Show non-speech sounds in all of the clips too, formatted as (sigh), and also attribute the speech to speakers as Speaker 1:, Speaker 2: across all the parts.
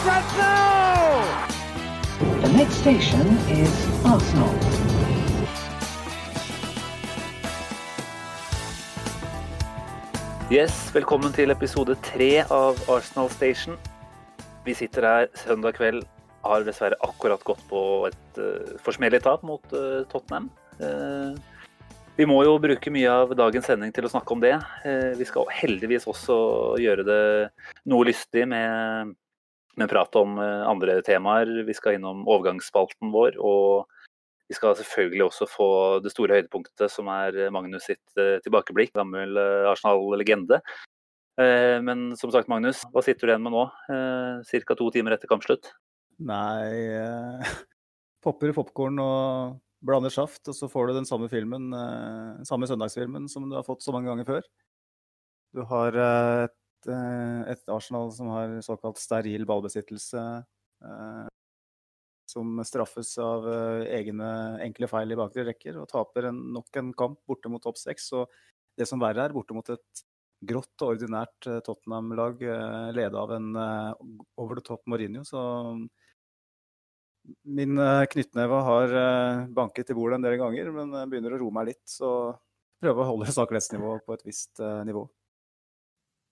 Speaker 1: conference now!
Speaker 2: The next station is Arsenal.
Speaker 3: Yes, velkommen til episode tre av Arsenal Station. Vi sitter her søndag kveld, har dessverre akkurat gått på et uh, forsmedelig tap mot uh, Tottenham. Uh, vi må jo bruke mye av dagens sending til å snakke om det. Vi skal heldigvis også gjøre det noe lystig med, med prat om uh, andre temaer. Vi skal innom overgangsspalten vår, og vi skal selvfølgelig også få det store høydepunktet, som er Magnus sitt uh, tilbakeblikk. Gammel Arsenal-legende. Men som sagt, Magnus, hva sitter du igjen med nå? Ca. to timer etter kampslutt?
Speaker 4: Nei eh, (laughs) Popper i popkorn og blander saft, og så får du den samme filmen, eh, samme søndagsfilmen som du har fått så mange ganger før. Du har eh, et, eh, et Arsenal som har såkalt steril ballbesittelse. eh, som straffes av eh, egne enkle feil i bakre rekker, og taper en, nok en kamp borte mot topp seks. Og det som verre er, borte mot et grått og ordinært eh, Tottenham-lag eh, leda av en eh, over the top Mourinho. Så min eh, knyttneve har eh, banket i bordet en del ganger, men begynner å roe meg litt. Så prøve å holde (laughs) saklighetsnivået på et visst eh, nivå.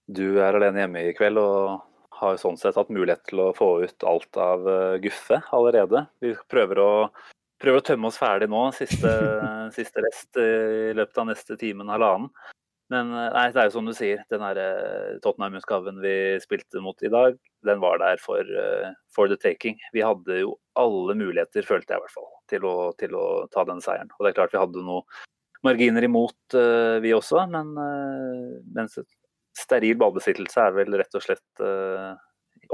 Speaker 3: Du er alene hjemme i kveld og har sånn sett hatt mulighet til å få ut alt av uh, guffe allerede. Vi prøver å, prøver å tømme oss ferdig nå, siste, (laughs) siste rest i løpet av neste timen, halvannen. Men eh, nei, det er jo som du sier, den uh, Tottenham-utgaven vi spilte mot i dag, den var der for, uh, for the taking. Vi hadde jo alle muligheter, følte jeg i hvert fall, til å, til å ta den seieren. Og det er klart vi hadde noen marginer imot, uh, vi også, men mens steril ballbesittelse er vel rett og slett uh,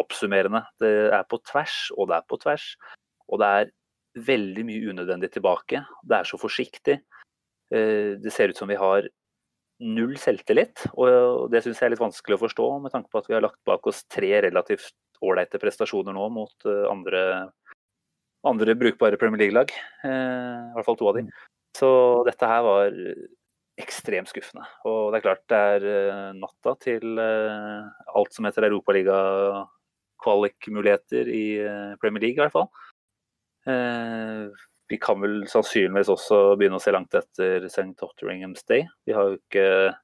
Speaker 3: oppsummerende. Det er på tvers, og det er på tvers. Og det er veldig mye unødvendig tilbake. Det er så forsiktig. Uh, det ser ut som vi har null selvtillit, og det syns jeg er litt vanskelig å forstå, med tanke på at vi har lagt bak oss tre relativt ålreite prestasjoner nå mot uh, andre, andre brukbare Premier League-lag. I hvert fall to av de. Så dette her var ekstremt skuffende. Og det er klart det er uh, natta til uh, alt som heter Europaliga-kvalikmuligheter i uh, Premier League, i hvert fall. vi kan vel sannsynligvis også begynne å se langt etter St. Totteringham's Day. Vi har jo ikke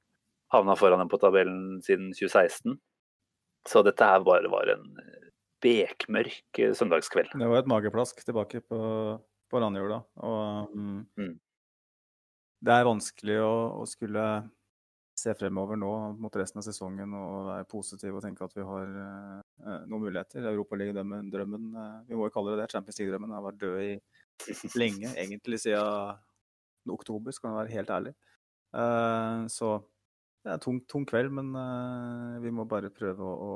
Speaker 3: havna foran dem på tabellen siden 2016. Så dette her bare var en bekmørk søndagskveld.
Speaker 4: Det var et mageplask tilbake på, på landjorda. Og um,
Speaker 3: Mm.
Speaker 4: Det er vanskelig å, å skulle se fremover nå mot resten av sesongen og være positiv og tenke at vi har eh, noen muligheter. Europaliga-drømmen, eh, vi må jo kalle det det, Champions League-drømmen har vært død i lenge, (laughs) egentlig siden oktober, skal man være helt ærlig. Eh, så det er en tung, tung kveld, men uh, vi må bare prøve å, å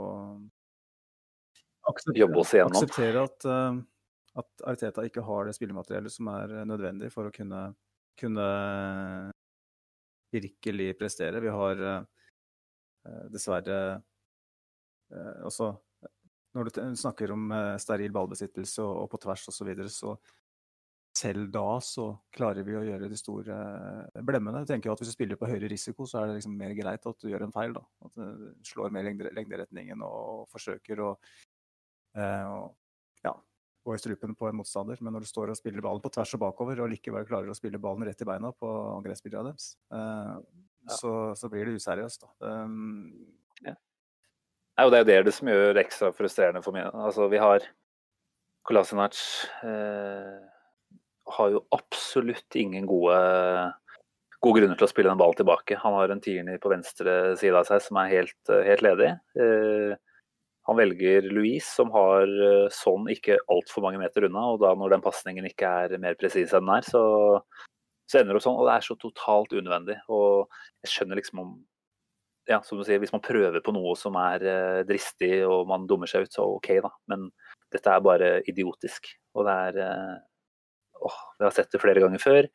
Speaker 4: akseptere, akseptere at, uh, at Arteta ikke har det spillemateriellet som er nødvendig for å kunne, kunne virkelig prestere. Vi har eh, dessverre eh, også Når du snakker om eh, steril ballbesittelse og, på tvers osv., så, videre, så selv da så klarer vi å gjøre de store eh, blemmene. Jeg tenker at Hvis du spiller på høyere risiko, så er det liksom mer greit at du gjør en feil. da. At du slår mer lengderetningen og forsøker å, eh, å gå i strupen på en motstander. Men når du står og spiller ballen på tvers og bakover, og likevel klarer å spille ballen rett i beina på angrepsspillerne deres, eh,
Speaker 3: Ja.
Speaker 4: så, så blir det useriøst. da. Um,
Speaker 3: Nei, det er jo det som gjør det ekstra frustrerende for meg. Altså, vi har Kolasinac eh, har jo absolutt ingen gode, gode grunner til å spille den ballen tilbake. Han har en tierney på venstre side av seg som er helt, helt ledig. Eh, han velger Louise, som har sånn ikke altfor mange meter unna. Og da når den pasningen ikke er mer presis enn den er, så, så ender det opp sånn. Og det er så totalt unødvendig. Og jeg skjønner liksom om ja, som du sier, Hvis man prøver på noe som er eh, dristig og man dummer seg ut, så OK, da. Men dette er bare idiotisk. Og det er eh, åh, Vi har sett det flere ganger før.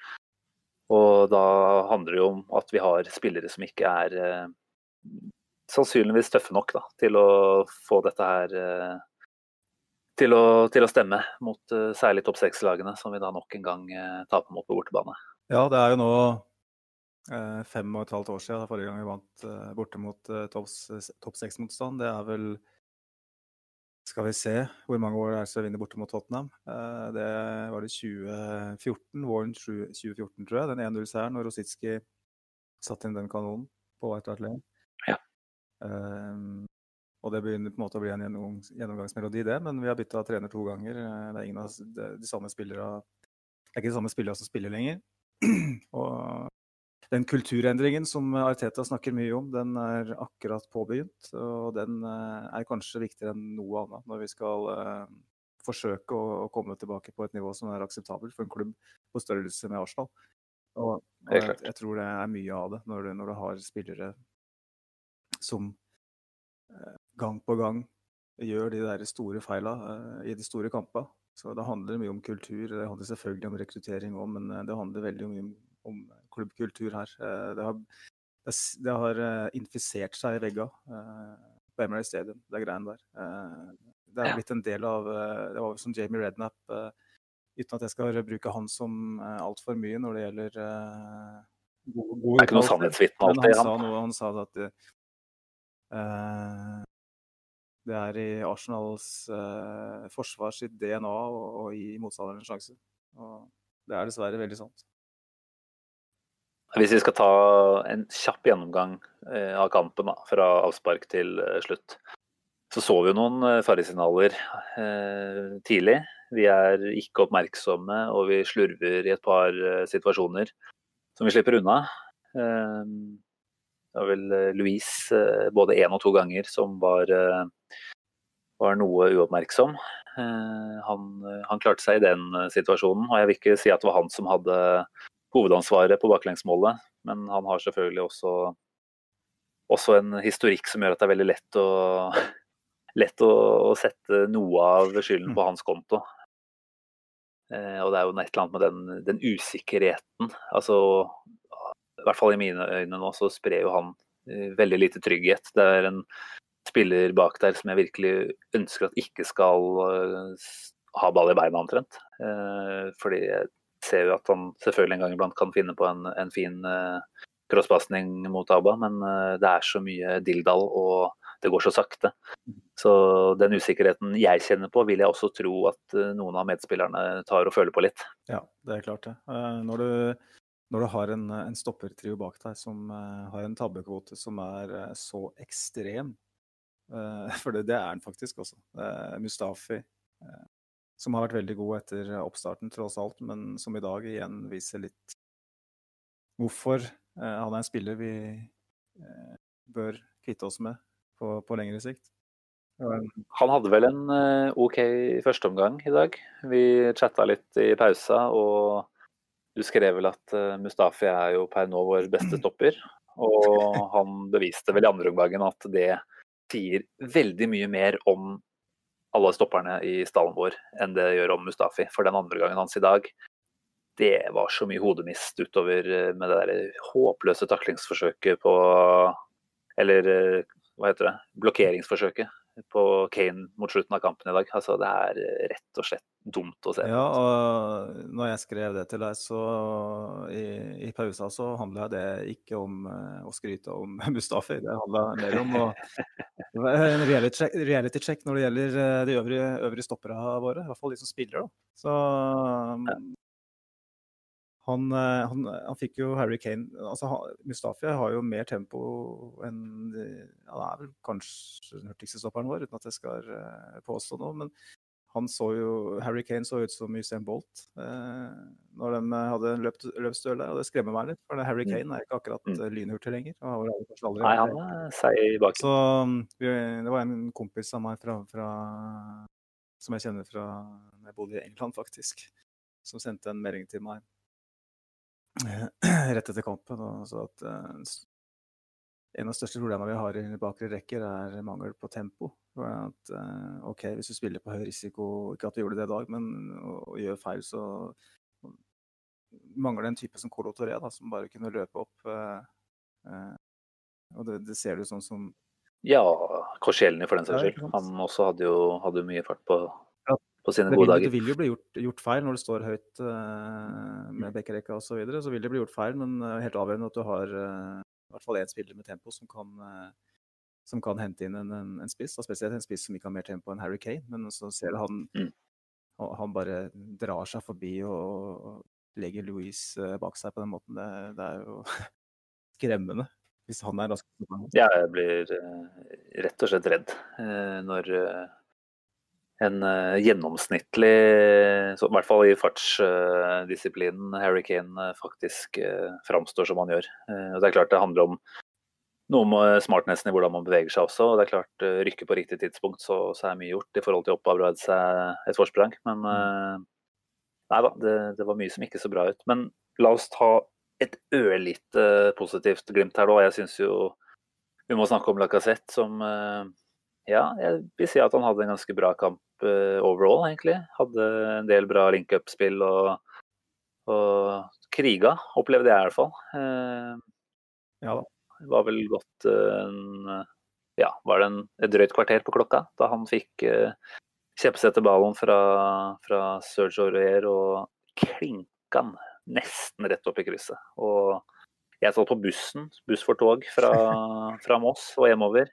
Speaker 3: Og da handler det jo om at vi har spillere som ikke er sannsynligvis tøffe nok da, til å få dette her eh, til å, til å stemme mot eh, særlig topp seks-lagene, som vi da nok en gang eh, taper mot på bortebane.
Speaker 4: Ja, det er jo nå fem og et halvt år siden forrige gang vi vant borte mot topp seks-motstand. Det er vel Skal vi se hvor mange år det er siden vi vinner borte mot Tottenham. Det var det 2014, våren 2014, tror jeg. Den 1-0-seieren når Rositski satte inn den kanonen på White Hart Lane.
Speaker 3: Ja.
Speaker 4: Um, og det begynner på en måte å bli en gjennomgangsmelodi, det. Men vi har bytta trener to ganger. Det er ingen av de, de samme spillere Det er ikke de samme spillere som spiller lenger. (clears throat) og den kulturendringen som Arteta snakker mye om, den er akkurat påbegynt. Og den eh, er kanskje viktigere enn noe annet når vi skal uh, forsøke å, å, komme tilbake på et nivå som er akseptabelt for en klubb på størrelse med Arsenal. Og jeg, jeg, tror det er mye av det når du, når du har spillere som uh, gang på gang gjør de der store feila uh, i de store kampene. Så det handler mye om kultur. Det handler selvfølgelig om rekruttering òg, men det handler veldig mye om om klubbkultur her. Eh, det har, det har eh, infisert seg i veggene eh, på Emery Stadium, det greiene der. Det er blitt en del av Det var som Jamie Rednap, uten at jeg skal bruke han som altfor mye når det gjelder
Speaker 3: gode, gode Det er ikke noe sannhetsvitne alltid,
Speaker 4: han. Sa noe, han sa at det er i Arsenals uh, forsvar sitt DNA å gi motstanderen en sjanse. Og det er dessverre veldig sant.
Speaker 3: Hvis vi skal ta en kjapp gjennomgang eh, av kampen da, fra avspark til eh, slutt, så så vi jo noen eh, faresignaler eh, tidlig. Vi er ikke oppmerksomme, og vi slurver i et par situasjoner som vi slipper unna. Eh, det var vel Louise både én og to ganger som var, var noe uoppmerksom. Han, han, klarte seg i den situasjonen, og jeg vil ikke si at det var han som hadde hovedansvaret på baklengsmålet. Men han har selvfølgelig også, også, en historikk som gjør at det er veldig lett å, (laughs) lett å, sette noe av skylden på hans konto. Eh, og det er jo et eller annet med den, den, usikkerheten. Altså, I hvert fall i mine øyne nå så sprer jo han eh, veldig lite trygghet. Det er en spiller bak der som jeg virkelig ønsker at ikke skal uh, ha ball i beina, omtrent. Eh, fordi jeg ser jo at han selvfølgelig en gang iblant kan finne på en, en fin crosspasning mot Abba, men det er så mye dilldall og det går så sakte. Så den usikkerheten jeg kjenner på, vil jeg også tro at noen av medspillerne tar og føler på litt.
Speaker 4: Ja, det er klart det. Når du, når du har en, en stoppertrio bak deg som har en tabbekvote som er så ekstrem, (laughs) for det, det er den faktisk også. Mustafi, som har vært veldig god etter oppstarten, tross alt, men som i dag igjen viser litt hvorfor eh, han er en spiller vi eh, bør kvitte oss med på, på lengre sikt.
Speaker 3: Han hadde vel en uh, OK førsteomgang i dag. Vi chatta litt i pausa, og du skrev vel at uh, Mustafi er jo per nå vår beste stopper. Og han beviste vel i andre omgangen at det sier veldig mye mer om alle stopperne i stallen vår enn det gjør om Mustafi. For den andre gangen hans i dag, det var så mye hodemist utover eh, med det der håpløse taklingsforsøket på Eller eh, hva heter det? Blokkeringsforsøket på Kane mot slutten av kampen i dag. Altså, det er rett og slett dumt å se.
Speaker 4: Ja, og når jeg skrev det til deg, så i, i pausa så handla det ikke om uh, å skryte om (laughs) Mustafi. Det handla mer om å (laughs) en reality check, reality check når det gjelder uh, de øvrige, øvrige stopperne våre. I hvert fall de som spiller, da. Så um, han, uh, han, han, fikk jo Harry Kane altså Mustafi har jo mer tempo enn ja, Han er vel kanskje den hurtigste stopperen vår, uten at jeg skal påstå noe. men han så jo, Harry Kane så ut som Usain Bolt eh, når de eh, hadde løpt, løpsduell og det skremmer meg litt. For Harry mm. Kane er ikke akkurat mm. Eh, lynhurtig lenger.
Speaker 3: Nei, han er seig bak.
Speaker 4: Så vi, det var en kompis av meg fra, fra, som jeg kjenner fra jeg bodde i England, faktisk, som sendte en melding til meg eh, (clears throat) rett etter kampen og så at eh, en av de største problemene vi har i bakre rekker, er mangel på tempo. At, uh, OK, hvis du spiller på høy risiko, ikke at du gjorde det i dag, men og, og gjør feil, så mangler det en type som Colo Toré, som bare kunne løpe opp. Og det, det, ser du sånn som
Speaker 3: Ja, Korsielny for den saks skyld. Han også hadde jo hadde mye fart på, på sine gode dager.
Speaker 4: Det vil jo bli gjort, gjort feil når du står høyt med bekkerekka osv. Så, videre, så vil det bli gjort feil, men helt avgjørende at du har i hvert fall én spiller med tempo som kan, som kan hente inn en, en, en spiss. Spesielt en spiss som ikke har mer tempo enn Harry Kane. Men så ser du han,
Speaker 3: Mm.
Speaker 4: han bare drar seg forbi og, og legger Louise eh, bak seg på den måten. Det, det er jo (laughs) skremmende. Hvis han er rask.
Speaker 3: Jeg blir eh, rett og slett redd eh, når eh, en eh, gjennomsnittlig, så, i hvert fall i fartsdisiplinen, Harry Kane eh, faktisk eh, framstår som han gjør. Eh, og det er klart det handler om noe med smartnessen i hvordan man beveger seg også. og det er klart eh, Rykke på riktig tidspunkt, så, så er mye gjort i forhold til å opparbeide seg et forsprang. Men eh, nei da, det, det var mye som ikke så bra ut. Men la oss ta et ørlite positivt glimt her da. Jeg syns jo vi må snakke om Lacassette som eh, Ja, jeg vil si at han hadde en ganske bra kamp eh, overall, egentlig. Hadde en del bra link-up-spill og, og kriga, opplevde jeg i hvert fall. Eh,
Speaker 4: Ja da.
Speaker 3: Det var vel eh, en Ja, var det en, et drøyt kvarter på klokka da han fikk uh, kjeppsette ballen fra, fra Serge Aurier og klinka han nesten rett opp i krysset. Og jeg satt på bussen, buss for tog, fra, fra Moss og hjemover.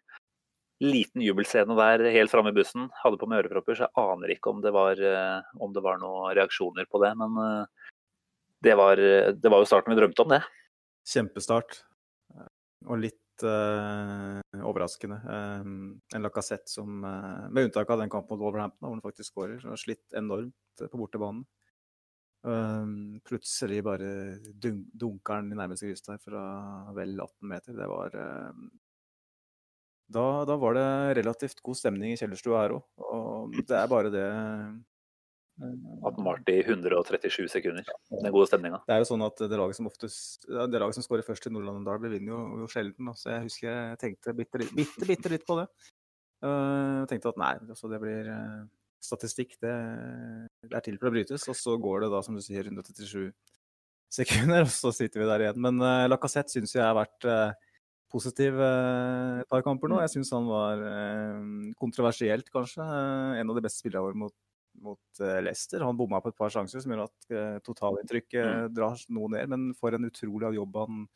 Speaker 3: Liten jubelscene der helt framme i bussen. Hadde på meg ørepropper, så jeg aner ikke om det var, eh, om det var noen reaksjoner på det. Men eh, det var, det var jo starten vi drømte om, det.
Speaker 4: Kjempestart. Og litt uh, overraskende. Um, en Lacassette som, uh, med unntak av den kampen mot Wolverhampton, hvor han faktisk skårer, har slitt enormt på bortebanen. Um, plutselig bare dun dunker han i nærmeste kryss der fra vel 18 meter. Det var eh, da, da var det relativt god stemning i kjellerstua her òg. Og det er bare det eh,
Speaker 3: At den varte i 137 sekunder. Den gode stemninga.
Speaker 4: Det er jo sånn at det laget som oftest, det laget som skårer først i Nordland og Derby, vinner jo, jo sjelden. Så jeg husker jeg tenkte bitte, bitte, bitte litt på det. Jeg tenkte at nei, altså det blir eh, statistikk. Det, det er til for å brytes. Og så går det da, som du sier, 137 sekunder, (laughs) og så sitter vi der igjen. Men uh, Lacassette syns jeg har vært eh, positiv eh, et par kamper nå. Jeg syns han var eh, kontroversielt, kanskje. eh, en av de beste spillerne våre mot, mot eh, Leicester. Han bomma på et par sjanser som gjør at totalinntrykket drar noe ned. Men for en utrolig jobb han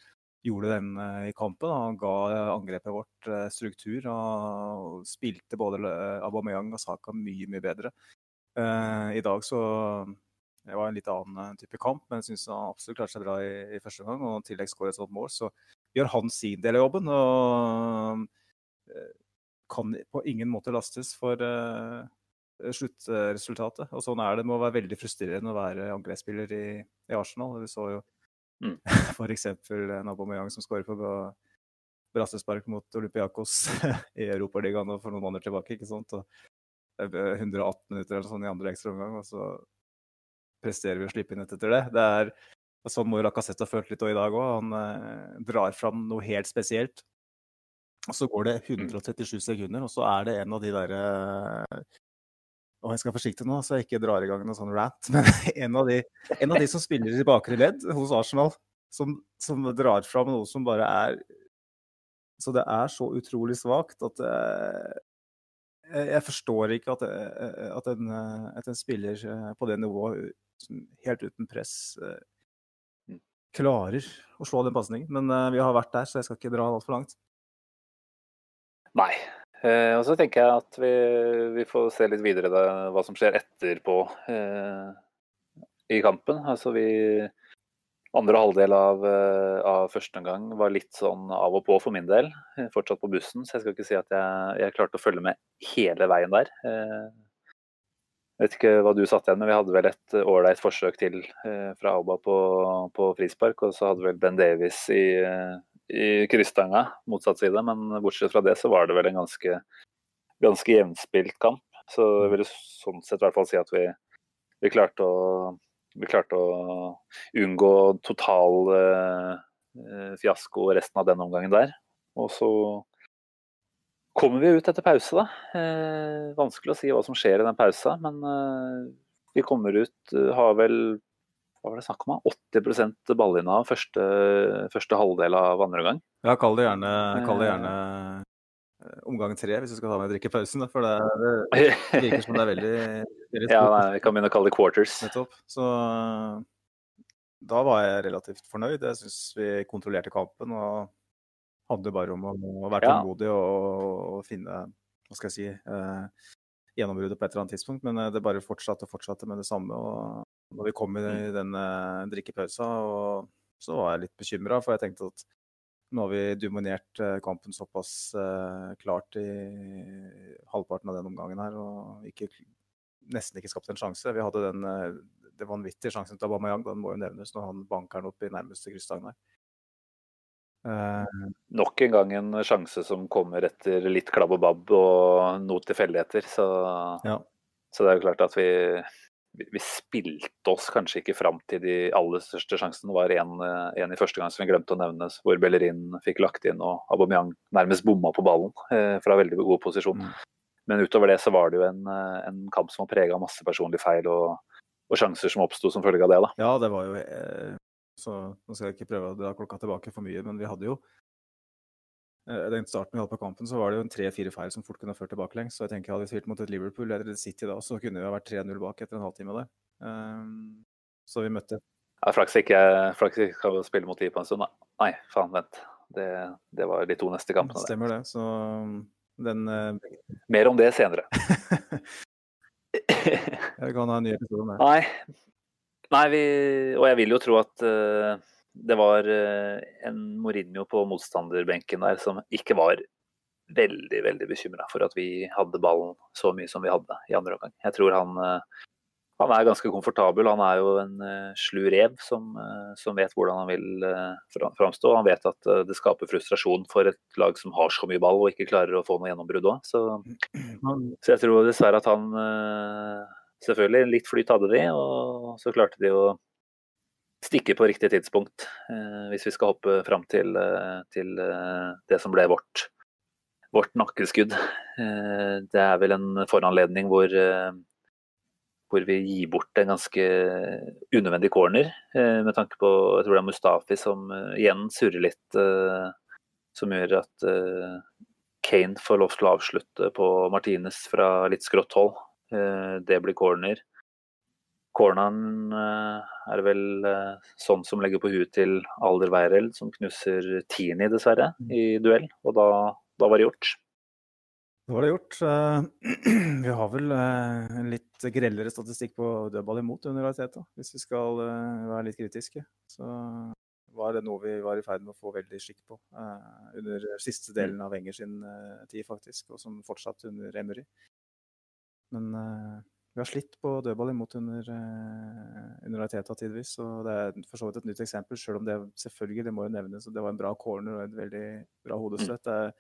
Speaker 4: gjorde den i kampen. Han ga angrepet vårt struktur og spilte både Aubameyang og Saka mye, mye bedre. I dag så det var en litt annen type kamp, men jeg syns han absolutt klarte seg bra i, i første gang. Og i tillegg skåret et sånt mål, så gjør han sin del av jobben. Og eh, kan på ingen måte lastes for eh, sluttresultatet. Og sånn er det med å være veldig frustrerende å være angrepsspiller i, i Arsenal. Vi så jo
Speaker 3: Mm. (laughs)
Speaker 4: f.eks. Aubameyang som skårer på brassespark mot Olympiakos (laughs) i Europaligaen for noen måneder tilbake. ikke sant? Og det er 118 minutter eller sånn i andre ekstraomgang, og så presterer vi å slippe inn etter det. det er, sånn må jo Lacassette ha følt litt i dag òg. Han eh, drar fram noe helt spesielt. Og så går det 137 sekunder, og så er det en av de derre og jeg skal forsiktig nå, så jeg ikke drar i gang noe sånn rant. (laughs) Men en av de, en av de som spiller i bakre ledd hos Arsenal, som, som drar fram noe som bare er Så det er så utrolig svakt at eh, jeg, forstår ikke at, eh, at, en, eh, at en spiller eh, på det nivået, helt uten press, eh. Klarer å slå den pasningen. Men uh, vi har vært der, så jeg skal ikke dra altfor langt.
Speaker 3: Nei. Uh, og så tenker jeg at vi, vi får se litt videre da, hva som skjer etterpå eh, i kampen. Altså vi Andre halvdel av, av første omgang var litt sånn av og på for min del. Fortsatt på bussen, så jeg skal ikke si at jeg, jeg klarte å følge med hele veien der. Eh, jeg vet ikke hva du satt igjen med, vi hadde vel et ålreit forsøk til eh, fra Auba på, på frispark. Og så hadde vel Ben Davies i, eh, i krysstanga, motsatt side. Men bortsett fra det så var det vel en ganske, ganske jevnspilt kamp. Så jeg vil sånn sett i hvert fall si at vi, vi, klarte, å, vi klarte å unngå total eh, eh, fiasko resten av den omgangen der. Og så kommer vi ut etter pause, da. Eh, vanskelig å si hva som skjer i den pausa, men eh, vi kommer ut, eh, har vel hva var det snakk om? da? 80 ballinnehav første, første halvdel av andre omgang.
Speaker 4: Ja, kall det gjerne, kall det gjerne eh, omgang tre, hvis du skal ta med drikkepausen. For det, det (laughs) virker som det er veldig, veldig
Speaker 3: ja, nei, vi kan begynne å kalle det quarters.
Speaker 4: Nettopp. Så da var jeg relativt fornøyd. Jeg syns vi kontrollerte kampen og handler bare om å, å være
Speaker 3: Ja.
Speaker 4: og, og finne hva skal jeg si, eh, gjennombruddet på et eller annet tidspunkt. Men eh, det bare fortsatte og fortsatte med det samme. og når vi kom i
Speaker 3: Mm.
Speaker 4: den eh, drikkepausa, så var jeg litt bekymra, for jeg tenkte at nå har vi dominert eh, kampen såpass eh, klart i halvparten av den omgangen her, og ikke, nesten ikke skapt en sjanse. Vi hadde den eh, det vanvittige sjansen til Aubameyang, den må jo nevnes når han banker den opp i nærmeste krysstang der. Eh,
Speaker 3: Nok en gang en sjanse som kommer etter litt klabb og babb og noe tilfeldigheter. Så,
Speaker 4: ja.
Speaker 3: så det er jo klart at vi, vi, spilte oss kanskje ikke fram til de aller største sjansene. Det var en, en i første gang som vi glemte å nevne, hvor Bellerin fikk lagt inn og Aubameyang nærmest bomma på ballen eh, fra veldig god posisjon.
Speaker 4: Mm.
Speaker 3: Men utover det så var det jo en, en kamp som var prega av masse personlige feil og, og sjanser som oppsto som følge av det. da.
Speaker 4: Ja, det var jo eh, Så nå skal jeg ikke prøve å dra klokka tilbake for mye, men vi hadde jo eh, Den starten vi hadde på kampen, så var det jo en tre-fire feil som fort kunne ført tilbakelengs. Så jeg tenker hadde vi spilt mot et Liverpool eller et City da, så kunne vi ha vært 3-0 bak etter en halvtime der. Um, så vi møtte
Speaker 3: Ja, Flaks ikke flaks ikke skal spille mot Liv på en stund, da. Nei, faen, vent. Det, det var de to neste kampene. det.
Speaker 4: Stemmer det. Så den uh...
Speaker 3: Mer om det senere. (laughs)
Speaker 4: Jeg kan ha en ny episode om det.
Speaker 3: Nei. Nei, vi, og jeg vil jo tro at uh, det var uh, en Mourinho på motstanderbenken der som ikke var veldig veldig bekymra for at vi hadde ballen så mye som vi hadde i andre omgang. Jeg tror han, eh, han er ganske komfortabel. Han er jo en slu rev som, som vet hvordan han vil framstå. Han vet at det skaper frustrasjon for et lag som har så mye ball og ikke klarer å få noe gjennombrudd òg. Så (clears throat) så jeg tror dessverre at han Selvfølgelig, litt flyt hadde de, og så klarte de å stikke på riktig tidspunkt. eh, Hvis vi skal hoppe fram til, eh, til eh, det som ble vårt, vårt nakkeskudd. Det er vel en foranledning hvor, hvor vi gir bort en ganske unødvendig corner. Med tanke på jeg tror det er Mustafi som igjen surrer litt. Som gjør at Kane får lov til å avslutte på Martinez fra litt skrått hold. Eh, Det blir corner. Corneren eh, er vel sånn som legger på huet til Alder Weireld, som knuser Tini, dessverre, i duell. Og da, da var det gjort.
Speaker 4: Da var det gjort. (clears throat) Vi har vel en litt grellere statistikk på dødball imot under Ariteta, hvis vi skal være litt kritiske. Så var det noe vi var i ferd med å få veldig skikk på under siste delen av Wenger sin tid, faktisk, og som fortsatt under Emery. Men eh, vi har slitt på dødball imot under, eh, under Ariteta tidvis, og det er for så vidt et nytt eksempel, selv om det selvfølgelig, det må jo nevnes, det var en bra corner og et veldig bra hodestøt. Det er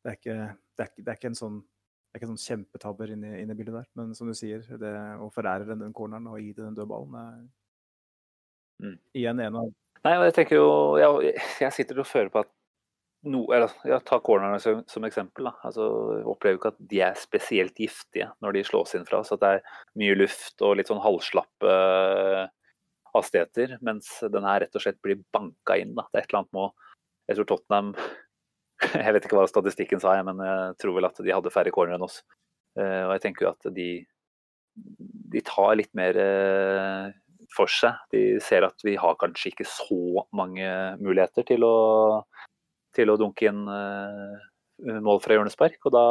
Speaker 4: det er ikke, det er ikke, det er ikke en sånn det er ikke sånn kjempetabber inne, inne i bildet der. Men som du sier, det å forære den, den corneren og gi det den dødballen er
Speaker 3: Mm.
Speaker 4: igjen en av
Speaker 3: Nei, jeg tenker jo Jeg, jeg sitter og føler på at no, eller, jeg tar cornerne som, som eksempel. Da. Altså, opplever ikke at de er spesielt giftige når de slås inn fra. Så det er mye luft og litt sånn halvslappe eh, hastigheter. Mens den her rett og slett blir banka inn. Da. Det er et eller annet med Jeg tror Tottenham (laughs) Jeg vet ikke hva statistikken sa, jeg, men jeg tror vel at de hadde færre corner enn oss. Eh, og jeg tenker jo at de, de tar litt mer eh, for seg. De ser at vi har kanskje ikke så mange muligheter til å, til å dunke inn eh, mål fra hjørnespark. Og da,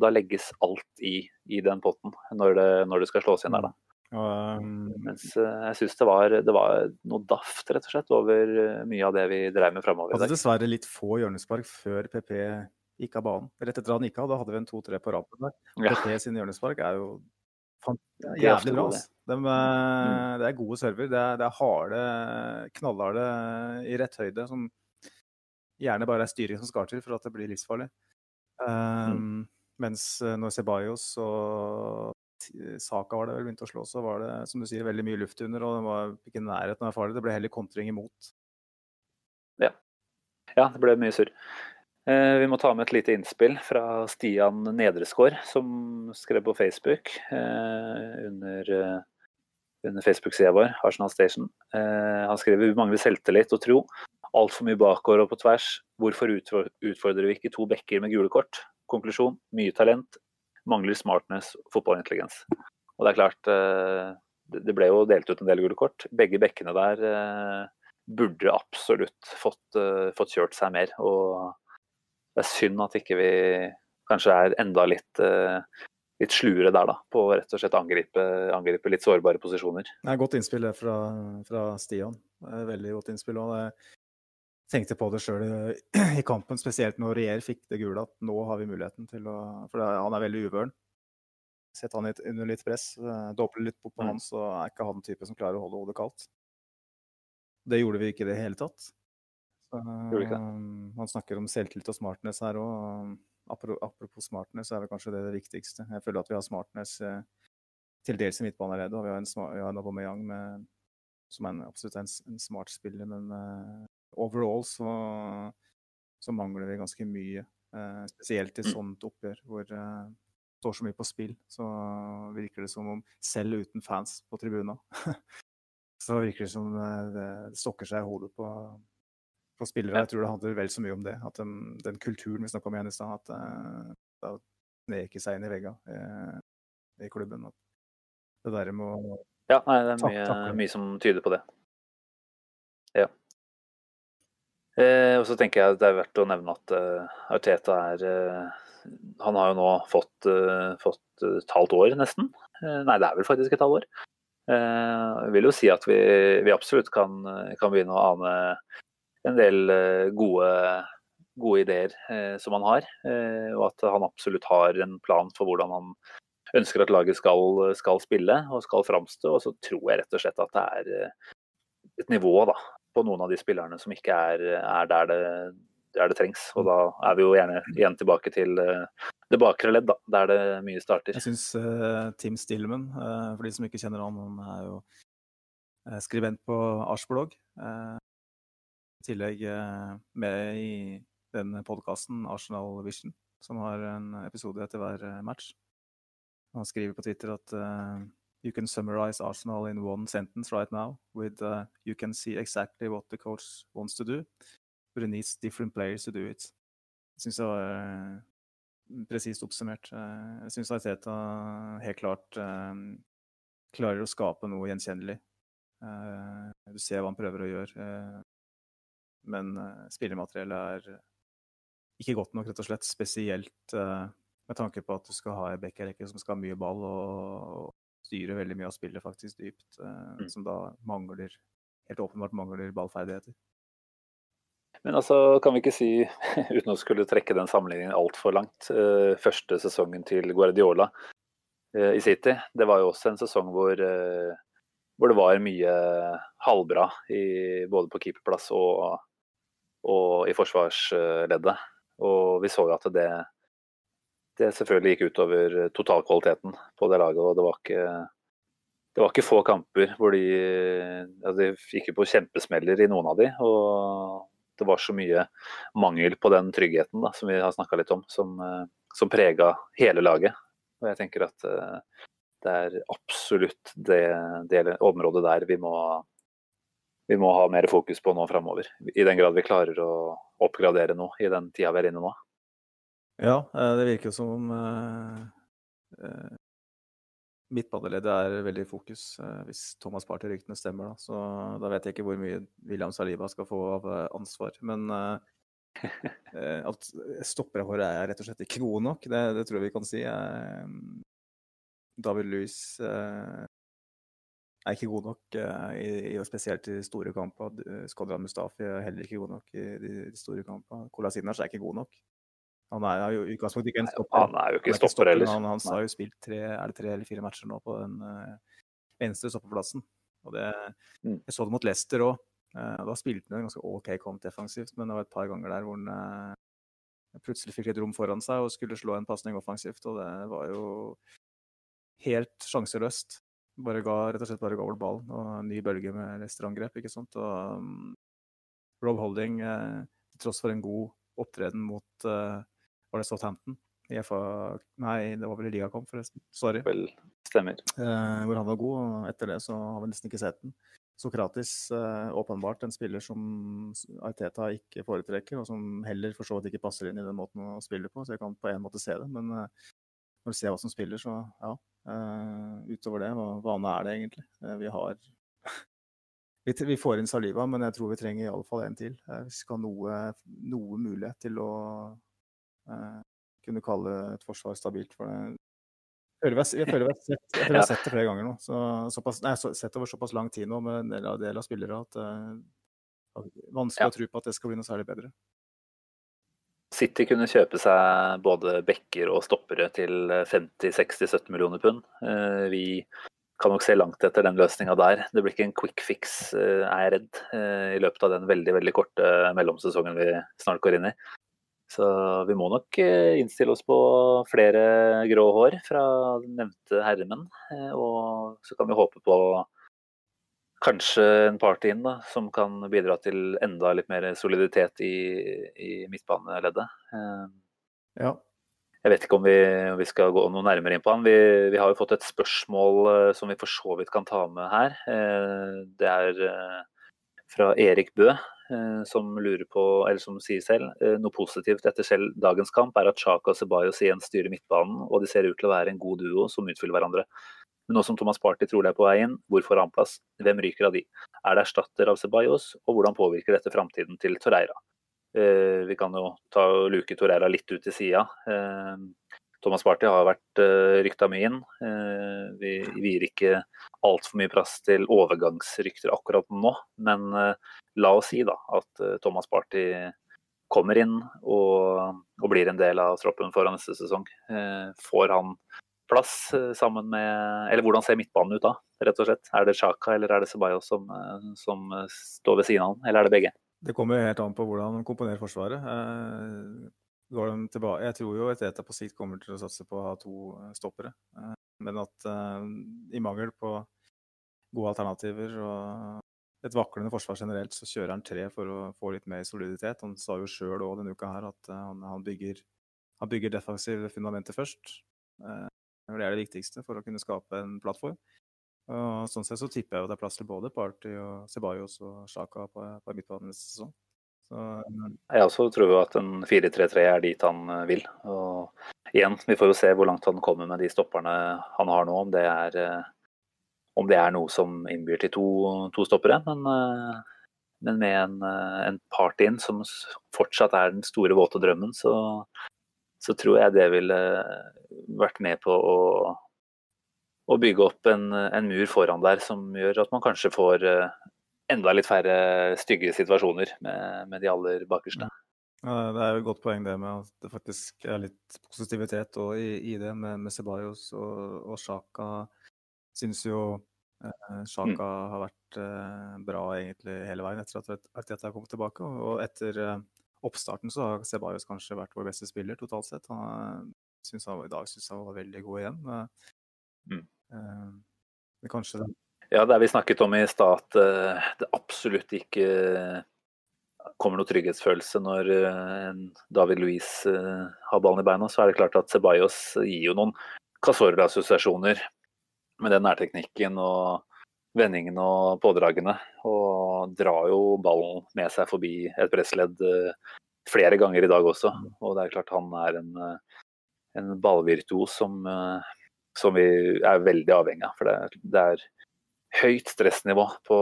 Speaker 3: da legges alt i, i den potten når det, når det skal slås inn der, da.
Speaker 4: og, um,
Speaker 3: Mens eh, jeg syns det, var- det var noe daft rett og slett over eh, mye av det vi dreiv med framover
Speaker 4: Hadde dessverre litt få hjørnespark før PP gikk av banen. Rett etter han gikk av, da hadde vi en to-tre på rapen der.
Speaker 3: Ja.
Speaker 4: PP sine hjørnespark er jo jævlig bra. Altså. De, mm. Det er gode server. Det er, det er harde, knallharde i rett høyde, som gjerne bare er styring som skal til for at det blir livsfarlig. Um, Mens eh, når Ceballos og T- Saka var det vel begynte å slå, så var det som du sier, veldig mye luft under, og det var ikke nærheten av å være farlig. Det ble heller kontring imot.
Speaker 3: Ja, det ble mye surr. Eh, Vi må ta med et lite innspill fra Stian Nedresgaard, som skrev på Facebook eh, under, eh, under Facebook-sida vår, Arsenal Station. Eh, Han skriver vi mangler selvtillit og tro. Altfor mye bakover og på tvers. Hvorfor utfordrer vi ikke to bekker med gule kort? Konklusjon mye talent. Mangler smartness fotballintelligens. Og det er klart, eh, det ble jo delt ut en del gule kort. Begge bekkene der eh, burde absolutt fått, uh, fått, kjørt seg mer. Og det er synd at ikke vi kanskje er enda litt, litt sluere der, da. På å rett og slett angripe, angripe litt sårbare posisjoner.
Speaker 4: Det er godt innspill fra, fra Stian. Veldig godt innspill. og det tenkte på det sjøl (clears throat) i kampen, spesielt når Rier fikk det gule, at nå har vi muligheten til å For han er veldig uvøren. Sett han under litt press, doble litt på på han, så er ikke han type som klarer å holde hodet kaldt. Det gjorde vi ikke i det hele tatt. Så, man snakker om selvtillit og smartness her òg. Apropos smartness, så er det kanskje det det viktigste. Jeg føler at vi har smartness eh, til dels i midtbanen og vi har en, vi har en Aubameyang med, som er en, absolutt en, en smart spiller, men overall så, så, mangler vi ganske mye. Uh, spesielt i mm. sånt oppgjør hvor det uh, står så mye på spill. Så virker det som om selv uten fans på tribuna, (laughs) så virker det som det stokker seg i hodet på, på spillere. Jeg tror det handler vel så mye om det. At den, den kulturen vi snakka om igjen i stad, at uh, det sneker seg inn i veggene uh, i klubben. At det der med å
Speaker 3: Ja, nei, det er mye, mye som tyder på det. Ja. Eh, og så tenker jeg det er verdt å nevne at uh, Arteta er uh, Han har jo nå fått, fått et halvt år, nesten. nei, det er vel faktisk et halvt år. Jeg vil jo si at vi, vi absolutt kan, kan, begynne å ane en del gode, gode ideer som han har. og at han absolutt har en plan for hvordan han ønsker at laget skal, skal spille og skal framstå. Og så tror jeg rett og slett at det er et nivå da, på noen av de spillerne som ikke er, er der, det, der, det, trengs. Og da er vi jo gjerne igjen tilbake til uh, det bakre ledd, da, der det mye starter.
Speaker 4: Jeg syns uh, Tim Stillman, uh, for de som ikke kjenner han, han er jo skribent på Arsblogg. I tillegg med i den podkasten Arsenal Vision, som har en episode etter hver match. Han skriver på Twitter at you can summarize Arsenal in one sentence right now with uh, you can see exactly what the coach wants to do, but it needs different players to do it. Jeg syns det var uh, presist oppsummert. Uh, jeg syns Arteta helt klart uh, klarer å skape noe gjenkjennelig. Uh, du ser hva han prøver å gjøre, men spillermateriellet er ikke godt nok, rett og slett. Spesielt med tanke på at du skal ha ei backrekke som skal ha mye ball og, styrer veldig mye av spillet faktisk dypt, eh, mm. som da mangler helt åpenbart mangler ballferdigheter.
Speaker 3: Men altså, kan vi ikke si, (laughs) uten å skulle trekke den sammenligningen altfor langt, eh, første sesongen til Guardiola eh, i City, det var jo også en sesong hvor, hvor det var mye halvbra i, både på keeperplass og, og i forsvarsleddet. Og vi så jo at det, det selvfølgelig gikk utover totalkvaliteten på det laget. og det var ikke, det var ikke få kamper hvor de, altså de gikk på kjempesmeller i noen av de, og det var så mye mangel på den tryggheten da, som vi har snakka litt om, som, som prega hele laget. Og jeg tenker at eh, det er absolutt det, det området der vi må, vi må ha mer fokus på nå framover. I den grad vi klarer å oppgradere nå i den tida vi er inne nå.
Speaker 4: Ja, eh, det virker som om uh, uh, midtbaneleddet er veldig i fokus, hvis Thomas Party-ryktene stemmer. Da. Så da vet jeg ikke hvor mye William Saliba skal få av ansvar. Men (laughs) at stopperhåret er rett og slett ikke gode nok, det, det tror jeg vi kan si. David Louis er ikke god nok, i, i, spesielt i store kamper. Skodran Mustafi er heller ikke god nok i de, de store kampene. Kolasinac er ikke god nok. Han er jo i utgangspunktet ikke en stopper.
Speaker 3: Han er jo ikke stopper heller.
Speaker 4: Han, han har jo spilt tre, tre eller fire matcher nå på den uh, venstre stoppeplassen. Og det, mm. Jeg så det mot Leicester òg. Uh, eh, da spilte han ganske OK kamp defensivt, men det var et par ganger der hvor han uh, plutselig fikk litt rom foran seg og skulle slå en pasning offensivt, og det var jo helt sjanseløst. Bare ga, rett og slett bare ga bort ballen og en ny bølge med Leicester-angrep, ikke sant. Og um, Rob Holding, til tross for en god opptreden mot var det Southampton? I FA Nei, det var vel i ligakamp, forresten. Sorry.
Speaker 3: Vel, stemmer.
Speaker 4: Eh, hvor han var god. og Etter det så har vi nesten ikke sett den. Sokratis eh, åpenbart en spiller som Arteta ikke foretrekker, og som heller for så vidt ikke passer inn i den måten å spille på. Så jeg kan på en måte se det. Men eh, når du ser hva som spiller, så ja. Eh, utover det, hva, vane er det egentlig? Eh, vi har (laughs) vi, får inn Saliva, men jeg tror vi trenger i alle fall en til. Eh, vi skal ha noe, noe mulighet til å eh, kunne kalle et forsvar stabilt. For det. Jeg føler vi har sett, det flere ganger nå. Så, såpass, nei, så, sett over såpass lang tid nå med en del av, del av spillere at det uh, er vanskelig ja. å tro på at det skal bli noe særlig bedre.
Speaker 3: City kunne kjøpe seg både bekker og stoppere til 50-60-70 millioner pund. Uh, vi kan nok se langt etter den løsninga der. Det blir ikke en quick fix, uh, er jeg redd, i løpet av den veldig veldig korte mellomsesongen vi snart går inn i. Så vi må nok eh, innstille oss på flere grå hår fra nevnte herremenn. Eh, og så kan vi håpe på kanskje en party inn da, som kan bidra til enda litt mer soliditet i, i midtbaneleddet. Eh,
Speaker 4: ja.
Speaker 3: Jeg vet ikke om vi, om vi, skal gå noe nærmere inn på han. Vi, vi, har jo fått et spørsmål som vi for så vidt kan ta med her. Det er fra Erik Bø. Eh, som lurer på, eller som sier selv, eh, noe positivt etter selv dagens kamp er at Chaka og Ceballos igjen styrer midtbanen, og de ser ut til å være en god duo som utfyller hverandre. Men nå som Thomas Party trolig er på vei inn, hvor får han plass? Hvem ryker av de? Er det erstatter av Ceballos, og hvordan påvirker dette framtiden til Torreira? Eh, vi kan jo ta luke Torreira litt ut til sida. Thomas Party har vært uh, rykta mye inn. vi, vi gir ikke altfor mye plass til overgangsrykter akkurat nå, men la oss si da at eh, Thomas Party kommer inn og, og, blir en del av troppen foran neste sesong. Eh, får han plass eh, sammen med Eller hvordan ser midtbanen ut da, rett og slett? Er det Sjaka eller er det Ceballos som, som, står ved siden av han, eller er det begge?
Speaker 4: Det kommer helt an på hvordan han komponerer Forsvaret. Jeg tror jo et ETA på sikt kommer til å satse på å ha to stoppere. Men at i mangel på gode alternativer og et vaklende forsvar generelt, så kjører han tre for å få litt mer soliditet. Han sa jo sjøl òg denne uka her at eh, han, han, bygger, han bygger defensive fundamentet først. Eh, det er det viktigste for å kunne skape en plattform. Og sånn sett så tipper jeg at det er plass til både Party og Ceballos og Sjaka på, på midtbanen neste sesong. Så,
Speaker 3: jeg også tror jo at en 4-3-3 er dit han eh, vil. Og igjen, vi får jo se hvor langt han kommer med de stopperne han har nå. Om det er om det er noe som innbyr til to, to stoppere. Men, eh, men, med en, eh, en part inn som fortsatt er den store, våte drømmen, så, så tror jeg det ville vært med på å, å bygge opp en, en, mur foran der som gjør at man kanskje får eh, enda litt færre stygge situasjoner med, med de aller bakerste.
Speaker 4: Ja, det er jo et godt poeng det med at det faktisk er litt positivitet i, i, det med, med Ceballos og, og Sjaka Syns jo eh, Sjaka mm. har vært eh, bra egentlig hele veien etter at Arteta har kommet tilbake. Og etter eh, oppstarten så har Ceballos kanskje vært vår beste spiller totalt sett. Han, synes han, I dag syns han var veldig god igjen. Mm. Eh, men kanskje det
Speaker 3: Ja, det vi snakket om i stad, at eh, det absolutt ikke kommer noe trygghetsfølelse når uh, David uh, har ballen i beina, så er det klart at Ceballos gir jo noen Casorla-assosiasjoner med den nærteknikken og vendingene og pådragene. Og drar jo ballen med seg forbi et pressledd eh, flere ganger i dag også. Og det er klart han er en, eh, en ballvirtuos som, eh, som, vi er veldig avhengig av. For det, det er høyt stressnivå på,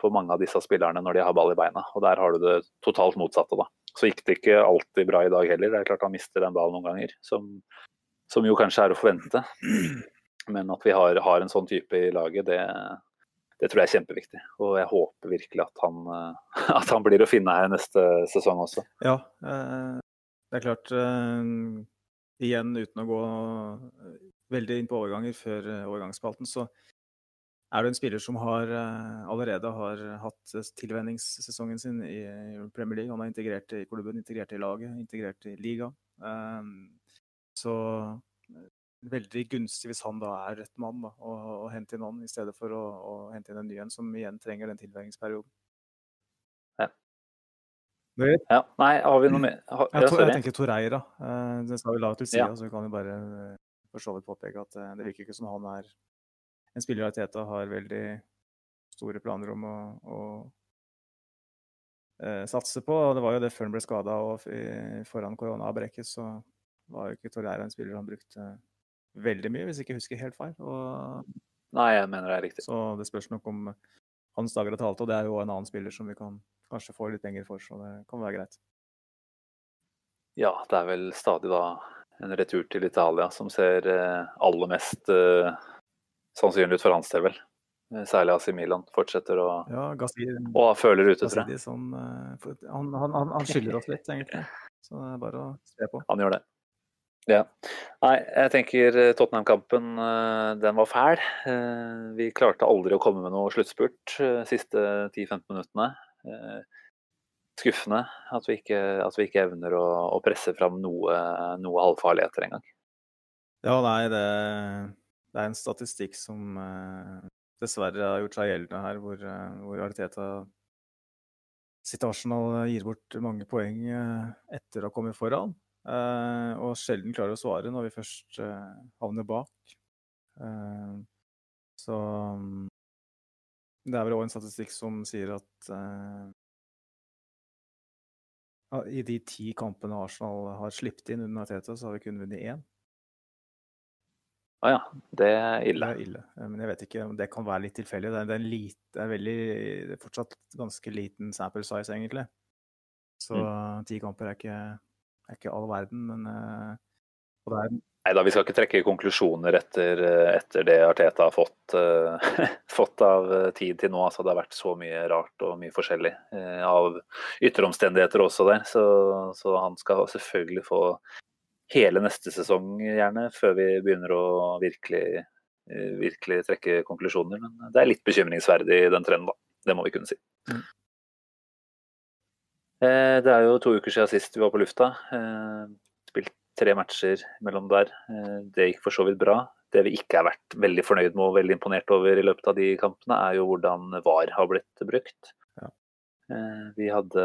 Speaker 3: på, mange av disse spillerne når de har ball i beina. Og der har du det totalt motsatte, da. Så gikk det ikke alltid bra i dag heller. Det er klart han mister den ballen noen ganger, som, som jo kanskje er å forvente. Men at vi har, har, en sånn type i laget, det, det, tror jeg er kjempeviktig. Og jeg håper virkelig at han, (laughs) at han, blir å finne her neste sesong også.
Speaker 4: Ja, eh, det er klart. Eh, igjen uten å gå veldig inn på overganger før eh, overgangsspalten, så er du en spiller som har, allerede har hatt tilvenningssesongen sin i Premier League. Han er integrert i klubben, integrert i laget, integrert i liga. Så veldig gunstig hvis han da er rett mann da, å, å hente inn han, i stedet for å, å hente inn en ny en som igjen trenger den tilvenningsperioden.
Speaker 3: Ja. ja. Nei, har vi noe mer?
Speaker 4: Ha, jeg, jeg, jeg, tenker Torreira. Det skal vi la til side, ja. så kan vi bare for så vidt påpeke at det virker ikke som han er en spiller av Teta har veldig store planer om å, å uh, satse på. og Det var jo det før han ble skada og foran koronaavbrekket, så var jo ikke Torreira en spiller han brukte veldig mye, hvis jeg ikke husker helt feil. Og,
Speaker 3: Nei, jeg mener det er riktig.
Speaker 4: Så det spørs nok om hans dager har talt, Og det er jo en annen spiller som vi kan kanskje få litt penger for, så det kan være greit.
Speaker 3: Ja, det er vel stadig da en retur til Italia som ser eh, aller mest uh, sannsynlig ut for hans del, vel. Eh, særlig AC Milan fortsetter å
Speaker 4: ja, Gassi,
Speaker 3: og føler ute, tror jeg.
Speaker 4: Som, uh, han, han, han, skylder oss litt, egentlig. Så det er bare å se på.
Speaker 3: Han gjør det. Ja. Nei, jeg tenker Tottenham-kampen, den var fæl. Vi klarte aldri å komme med noe sluttspurt siste 10-15 minuttene skuffende at vi ikke, at vi ikke evner å, å, presse fram noe, noe halvfarligheter engang.
Speaker 4: Ja, nei, det, det, er en statistikk som uh, dessverre har gjort seg gjeldende her, hvor, uh, hvor Ariteta sitt Arsenal gir bort mange poeng uh, etter å ha kommet foran. og sjelden klarer å svare når vi først havner bak. så um, det er vel òg en statistikk som sier at i de ti kampene Arsenal har sluppet inn under Teta, så har vi kun vunnet én.
Speaker 3: Å ah, ja. Det er ille.
Speaker 4: Det er ille. Men jeg vet ikke om det kan være litt tilfeldig. Det er, det er, lite, det er veldig, det er fortsatt ganske liten sample size, egentlig. Så mm. ti kamper er ikke, er ikke all verden, men uh, og det er
Speaker 3: Nei da, vi skal ikke trekke konklusjoner etter, etter det Arteta har fått, uh, (laughs) fått, av tid til nå. Altså, det har vært så mye rart og mye forskjellig uh, av ytteromstendigheter også der. Så, så, han skal selvfølgelig få hele neste sesong, gjerne, før vi begynner å virkelig, uh, virkelig trekke konklusjoner. Men det er litt bekymringsverdig, den trenden, da. Det må vi kunne si. Mm. Det er jo to uker siden sist vi var på lufta. Spilt tre matcher mellom der. Eh, det gikk for så vidt bra. Det vi ikke har vært veldig fornøyd med og veldig imponert over i løpet av de kampene, er jo hvordan VAR har blitt brukt. Ja. Eh, vi hadde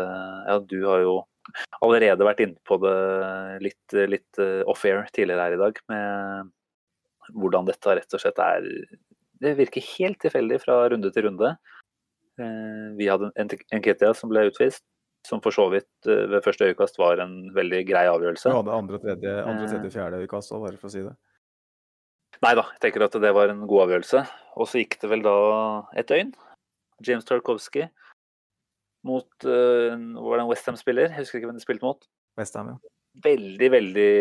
Speaker 3: Ja, du har jo allerede vært inne på det litt, litt eh, off-air tidligere her i dag, med hvordan dette rett og slett er Det virker helt tilfeldig fra runde til runde. Vi hadde en Nketia som ble utvist som for så vidt eh, ved første øyekast var en veldig grei avgjørelse.
Speaker 4: Du hadde andre, tredje, andre, tredje eh. fjerde øyekast òg, bare for å si det.
Speaker 3: Nei da, jeg tenker at det var en god avgjørelse. Og så gikk det vel da et døgn. James Tarkovsky mot uh, Var det en Westham-spiller? Husker ikke hvem de spilte mot.
Speaker 4: Westham, ja.
Speaker 3: Veldig, veldig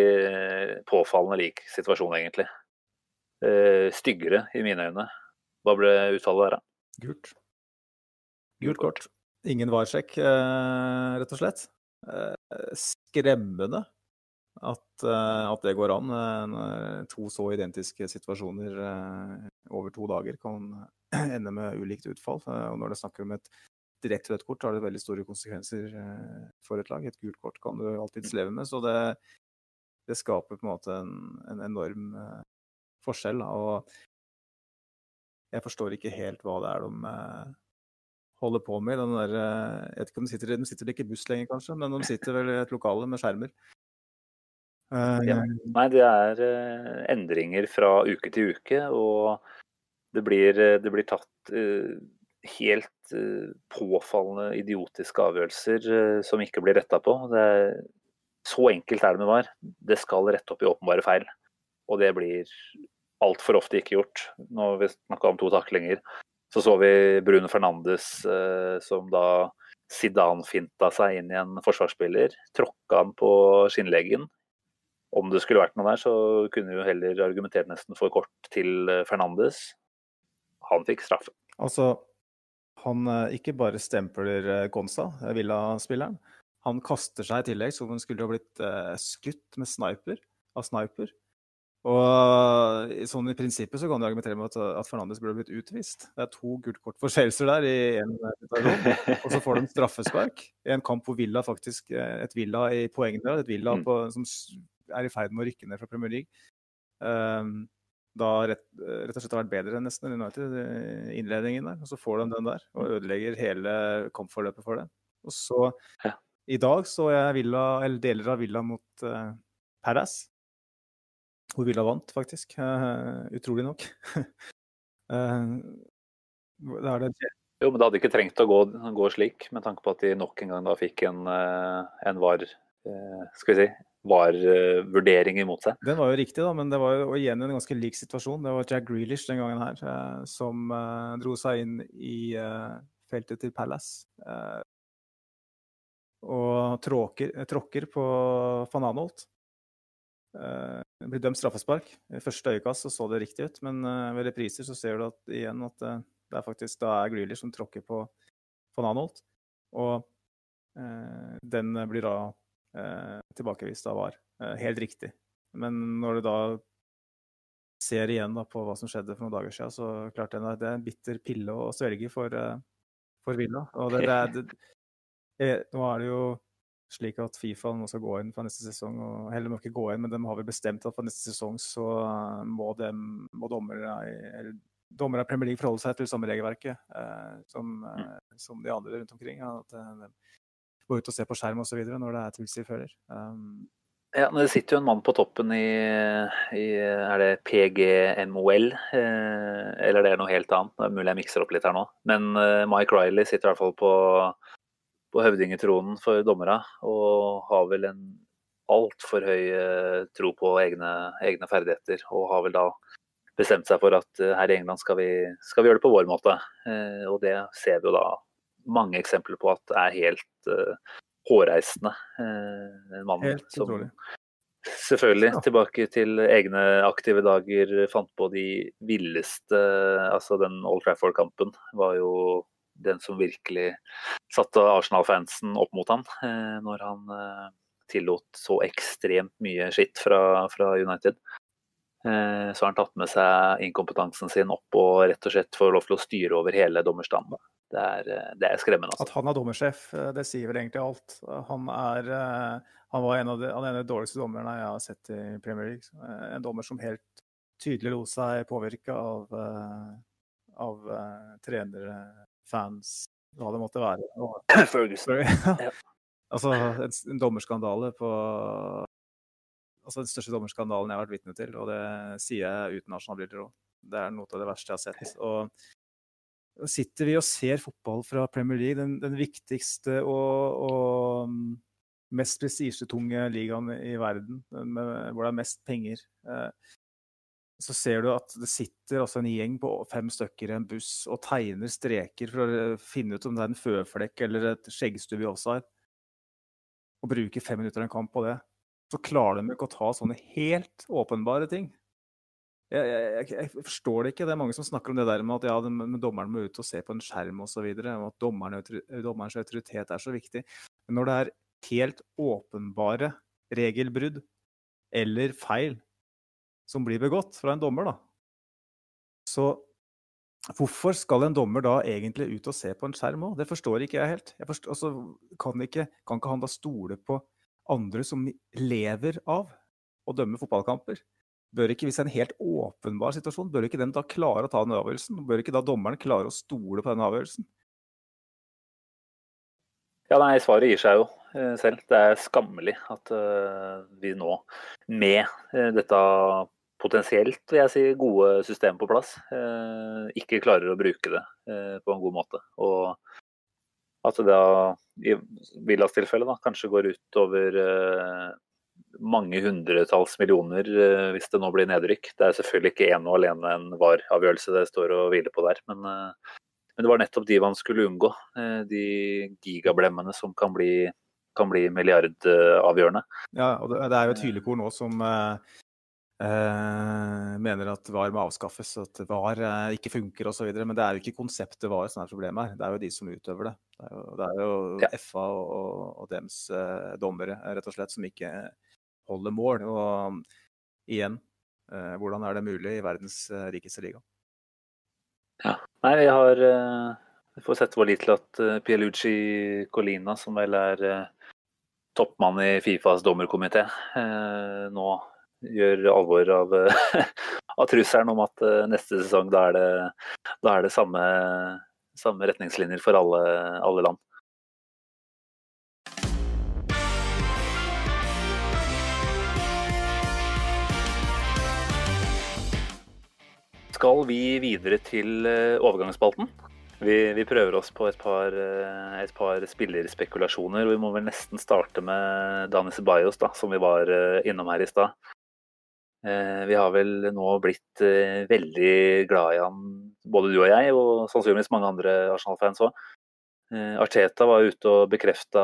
Speaker 3: påfallende lik situasjon, egentlig. Uh, styggere i mine øyne. Hva ble utfallet der, da?
Speaker 4: Gult. Gult kort. Ingen varsjekk, uh, rett og slett. Uh, skremmende at, eh, at, det går an. To så identiske situasjoner over to dager kan (clears throat) ende med ulikt utfall. Og når det snakker om et direkte rødt kort, har det veldig store konsekvenser for et lag. Et gult kort kan du alltids leve med. Så det, det skaper på en måte en, en enorm forskjell. Og jeg forstår ikke helt hva det er de holder på med. Den der, eh, jeg vet ikke om de sitter, de sitter ikke i buss lenger, kanskje, men de sitter vel i et lokale med skjermer.
Speaker 3: Ja. Eh, Nei, det er endringer fra uke til uke, og det blir, det blir tatt helt uh, påfallende idiotiske avgjørelser som ikke blir retta på. Er, så enkelt er det med VAR. Det skal rette opp i åpenbare feil, og det blir altfor ofte ikke gjort. Nå har vi snakka om to taklinger. Så så vi Brune Fernandes eh, som da Zidane-finta seg inn i en forsvarsspiller. Tråkka han på skinnleggen. Om det skulle vært noe der, så kunne vi jo heller argumentert nesten for kort til eh, Fernandes. Han fikk straffe.
Speaker 4: Altså, han eh, ikke bare stempler Konsa, Gonza, Villa-spilleren. Han kaster seg i tillegg som om han skulle ha blitt skutt med sniper, av sniper. Og sånn I prinsippet så kan du argumentere med at, at Fernandes burde blitt utvist. Det er to gult kort-forseelser der i en situasjon. (laughs) Og så får de straffespark i en kamp hvor Villa faktisk eh, Et Villa i poengene, et Villa mm. på, som er i ferd med å rykke ned fra Premier League. Um, da rett, rett, og slett har vært bedre enn nesten United i innledningen der. Og så får de den der og ødelegger hele kampforløpet for det. Og så i dag så jeg Villa, eller deler av Villa mot uh, Paras. Hvor Villa vant, faktisk. Uh, utrolig nok. (laughs) uh,
Speaker 3: det er det. Jo, men det hadde ikke trengt å gå, gå, slik, med tanke på at de nok en gang da fikk en, en var, skal vi si, VAR-vurdering imot seg.
Speaker 4: Den var jo riktig, da, men det var jo igjen en ganske lik situasjon. Det var Jack Grealish den gangen her eh, som eh, dro seg inn i eh, feltet til Palace. Eh, og tråkker, tråkker på van Anholt. Blir dømt straffespark. I første øyekast så, så det riktig ut, men ved repriser så ser du at, igjen at det er faktisk da er Grealish som tråkker på van Anholt. Og den blir da tilbakevist da VAR. helt riktig. Men når du da ser igjen da på hva som skjedde for noen dager siden, så klart det, det er en bitter pille å svelge for, for Villa. Og det, det, det, nå er det jo slik at Fifa nå skal gå inn for neste sesong. Og, heller må ikke gå inn, men de har vel bestemt at for neste sesong så eh, må, de, må dommere, eller, dommere i Premier League forholde seg til samme regelverket eh, som, mm. eh, som, de andre rundt omkring. Ja, at går ut og se på skjerm osv. når det er tilstilfører. Um,
Speaker 3: ja, Det sitter jo en mann på toppen i, i er det PGMOL, eh, eller det er noe helt annet. Det er mulig jeg mikser opp litt her nå. Men eh, Mike Riley sitter i hvert fall på på høvdingetronen for dommere, og har vel en altfor høy eh, tro på egne, egne, ferdigheter. Og har vel da bestemt seg for at eh, her i England skal vi, skal vi gjøre det på vår måte. Eh, og det ser vi jo da mange eksempler på at det er helt uh, hårreisende. En mann
Speaker 4: helt som utrolig.
Speaker 3: Selvfølgelig, ja. tilbake til egne aktive dager, fant på de villeste Altså den Old Trafford-kampen var jo den som virkelig satte Arsenal-fansen opp mot han, uh, når han eh, tillot så ekstremt mye skitt fra, fra United. Eh, så har han tatt med seg inkompetansen sin opp og rett og slett får lov til å styre over hele dommerstanden. Det er, det er skremmende.
Speaker 4: Altså. At han er dommersjef, det sier vel egentlig alt. Han, er, han var en av, de, en av de dårligste dommerne jeg har sett i Premier League. En dommer som helt tydelig lot seg påvirke av, av trenere fans, hva det måtte være. (coughs)
Speaker 3: Ferguson. (laughs)
Speaker 4: ja. Altså, en, en dommerskandale på Altså den største dommerskandalen jeg har vært vitne til, og det sier jeg uten Arsenal-briller òg. Det er noe av det verste jeg har sett. Og sitter vi og ser fotball fra Premier League, den, den viktigste og, og mm, mest prestisjetunge ligaen i verden, med, hvor det er mest penger. Eh, så ser du at det sitter altså en gjeng på fem stykker i en buss og tegner streker for å finne ut om det er en føflekk eller et skjeggstubb i offside. Og bruker fem minutter en kamp på det. Så klarer de ikke å ta sånne helt åpenbare ting. Jeg, jeg, jeg, forstår det ikke. Det er mange som snakker om det der med at ja, dommeren må ut og se på en skjerm osv. Og at dommerens autoritet er så viktig. Men når det er helt åpenbare regelbrudd eller feil som blir begått fra en dommer, da. Så hvorfor skal en dommer da egentlig ut og se på en skjerm òg? Det forstår ikke jeg helt. Jeg forstår, altså, kan, ikke, kan, ikke, han da stole på andre som lever av å dømme fotballkamper? Bør ikke, Hvis det er en helt åpenbar situasjon, bør ikke den da klare å ta den avgjørelsen? Bør ikke da dommeren klare å stole på den avgjørelsen?
Speaker 3: Ja, nei, Svaret gir seg jo eh, selv. Det er skammelig at uh, vi nå, med uh, dette potensielt vil jeg si, gode system på plass, eh, ikke klarer å bruke det eh, på en god måte. Og at det da i Villas tilfelle da, kanskje går utover eh, mange hundretalls millioner hvis det nå blir nedrykk. Det er selvfølgelig ikke ene og alene en VAR-avgjørelse det står og hviler på der. Men, men, det var nettopp de man skulle unngå. De gigablemmene som kan bli, kan bli milliardavgjørende.
Speaker 4: Ja, og det er jo et hylekor nå som Uh, mener at VAR må avskaffes, at VAR uh, ikke funker osv. Men det er jo ikke konseptet VAR som er problemet her, det er jo de som utøver det. Det er jo, det er jo ja. FA og, og, og uh, dommere rett og slett som ikke holder mål. Og um, igjen, hvordan er det mulig i verdens rikeste liga?
Speaker 3: Ja, nei, vi har Vi får sette vår lit til at Pielucci Colina, som vel er toppmann i Fifas dommerkomité, nå gjør alvor av, (laughs) av trusselen om at eh, neste sesong da er det, da er det samme, samme, retningslinjer for alle, alle land. Skal vi videre til eh, overgangsspalten? Vi, vi prøver oss på et par, eh, et par spillerspekulasjoner. og Vi må vel nesten starte med Dani Ceballos, da, som vi var eh, innom her i stad. Vi har vel nå blitt veldig glad i han, både du og jeg, og sannsynligvis mange andre Arsenal-fans òg. Arteta var ute og bekrefta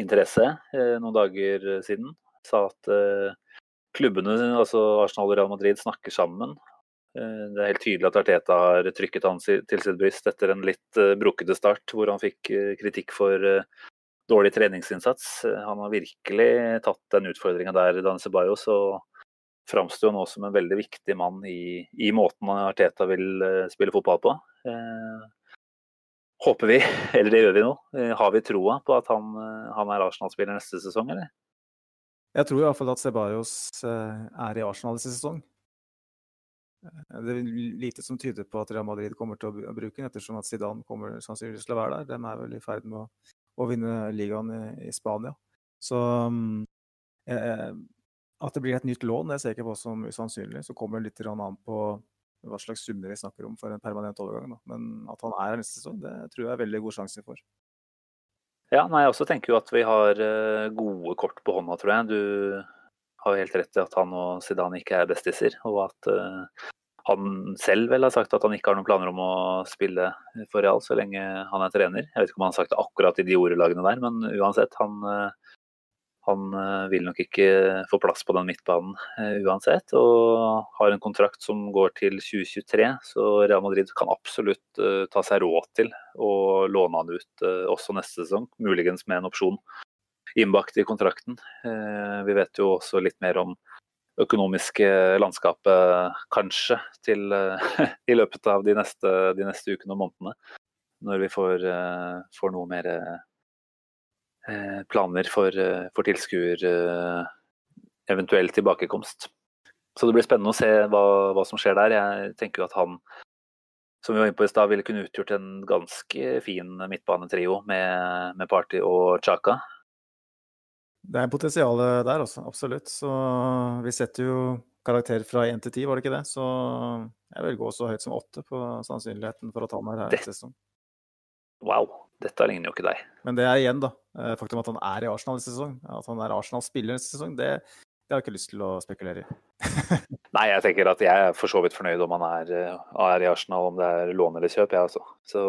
Speaker 3: interesse noen dager siden. Sa at klubbene, altså Arsenal og Real Madrid, snakker sammen. Eh, Det er helt tydelig at Arteta har trykket han til sitt bryst etter en litt eh, brokete start, hvor han fikk eh, kritikk for dårlig treningsinnsats. Han har virkelig tatt den utfordringa der, Dan Ceballos, og framstår nå som en veldig viktig mann i, i måten Arteta vil spille fotball på. Håper vi, (laughs) eller det gjør vi nå. Har vi troa på at han, han er Arsenal-spiller neste sesong, eller?
Speaker 4: Jeg tror iallfall at Ceballos er i Arsenal neste sesong. Eh, Det er lite som tyder på at Real Madrid kommer til å bruke den, ettersom at Zidane kommer sannsynligvis til å være der. De er vel i ferd med å, å vinne ligaen i, i Spania. Så mm, eh, at det blir et nytt lån, det ser jeg ikke på som usannsynlig. Så kommer det litt an på hva slags summer vi snakker om for en permanent overgang. Da. Men at han er her neste sesong, det tror jeg er veldig god sjanse for.
Speaker 3: Ja, nei, jeg også tenker jo at vi har eh, gode kort på hånda, tror jeg. Du har helt rett i at han og Zidane ikke er bestiser, og at eh, han selv vel har sagt at han ikke har noen planer om å spille for Real så lenge han er trener. Jeg vet ikke om han har sagt det akkurat i de ordelagene der, men uansett, han, eh, han eh, vil nok ikke få plass på den midtbanen uansett, og har en kontrakt som går til 2023, så Real Madrid kan absolutt ta seg råd til å låne han ut også neste sesong, muligens med en opsjon innbakt i kontrakten. Eh, vi vet jo også litt mer om økonomiske landskapet, kanskje, til, eh, (laughs) i løpet av de neste, de neste ukene og månedene. Når vi får, eh, får noe mer planer for, for tilskuer eventuell tilbakekomst. Så det blir spennende å se hva, hva som skjer der. Jeg tenker jo at han, som vi var inne på i stad, ville kunne utgjort en ganske fin midtbanetrio med, med Party og Chaka.
Speaker 4: Det er potensial der også, absolutt. Så vi setter jo karakter fra 1 til 10, var det ikke det? Så jeg vil gå så høyt som 8 på sannsynligheten for å ta meg her
Speaker 3: Det-. Wow, dette ligner jo ikke deg.
Speaker 4: Men det er igjen, da. eh, Faktum at han er i Arsenal i sesong. At han er Arsenal-spiller i sesong, det, det har jeg ikke lyst til å spekulere i. (laughs)
Speaker 3: Nei, jeg tenker at jeg er for så vidt fornøyd om han er, eh, er i Arsenal, om det er lån eller kjøp, jeg også. Så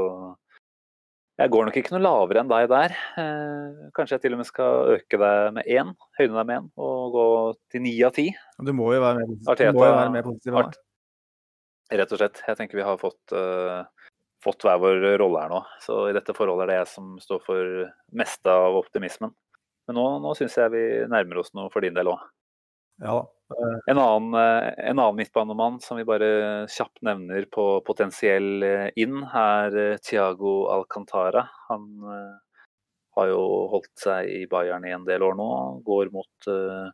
Speaker 3: jeg går nok ikke noe lavere enn deg der. Eh, kanskje jeg til og med skal øke deg med én, høyne deg med én, og gå til ni av ti.
Speaker 4: Du må jo være mer,
Speaker 3: Arteta-
Speaker 4: jo være mer positiv
Speaker 3: Art- Rett og slett. Jeg tenker vi har fått, uh, fått hver vår rolle her nå. Så i dette forholdet er det jeg som står for meste av optimismen. Men nå, nå syns jeg vi nærmer oss noe for din del òg.
Speaker 4: Ja da. Eh,
Speaker 3: En annen, eh, en annen midtbanemann som vi bare kjapt nevner på potensiell eh, inn, er Tiago Thiago Alcantara. Han eh, har jo holdt seg i Bayern i en del år nå. Går mot, eh,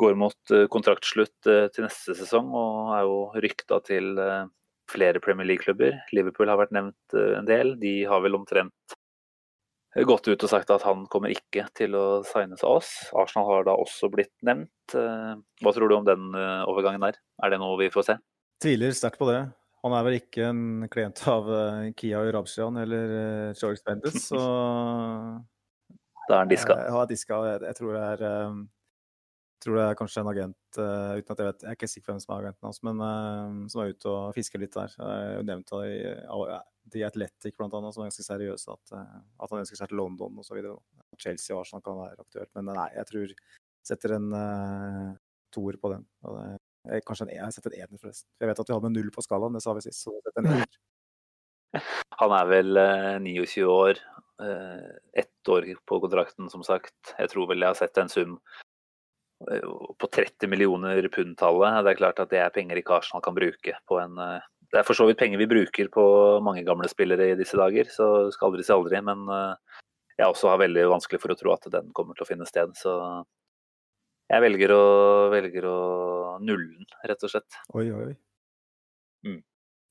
Speaker 3: går mot eh, kontraktslutt eh, til neste sesong og er jo rykta til eh, flere Premier League-klubber. Liverpool har vært nevnt eh, en del. De har vel omtrent gått ut og sagt at han kommer ikke til å signes av oss. Arsenal har da også blitt nevnt. Eh, Hva tror du om den eh, overgangen der? Er det noe vi får se?
Speaker 4: tviler sterkt på det. Han er vel ikke en klient av eh, Kia Urabshian eller George Bendes, så (laughs)
Speaker 3: Da er han diska.
Speaker 4: Jeg har diska. Jeg, jeg tror det er eh, tror det er kanskje en agent, uten at jeg vet Jeg er ikke sikker på hvem som er agenten hans, men som er ute og fisker litt der. Jeg har jo nevnt av The Athletic blant annet, som er ganske seriøse, at, eh, at han ønsker seg til London osv. Chelsea og Arsenal kan være aktuelt, men nei, jeg tror setter en uh, toer på den. Det, eh, kanskje en, jeg setter en ener, forresten. For jeg vet at vi hadde med null på skalaen, det sa vi sist. Så en ener. (laughs)
Speaker 3: Han er vel uh, 29 år. Uh, Ett år på kontrakten, som sagt. Jeg tror vel jeg har sett en sum eh, på 30 millioner pund-tallet. Det er klart at det er penger ikke Arsenal kan bruke på en eh, Det er for så vidt penger vi bruker på mange gamle spillere i disse dager, så skal aldri si aldri. Men eh, jeg også har veldig vanskelig for å tro at den kommer til å finne sted. Så jeg velger å, velger å nulle den, rett og slett.
Speaker 4: Oi, oi, oi.
Speaker 3: Mm.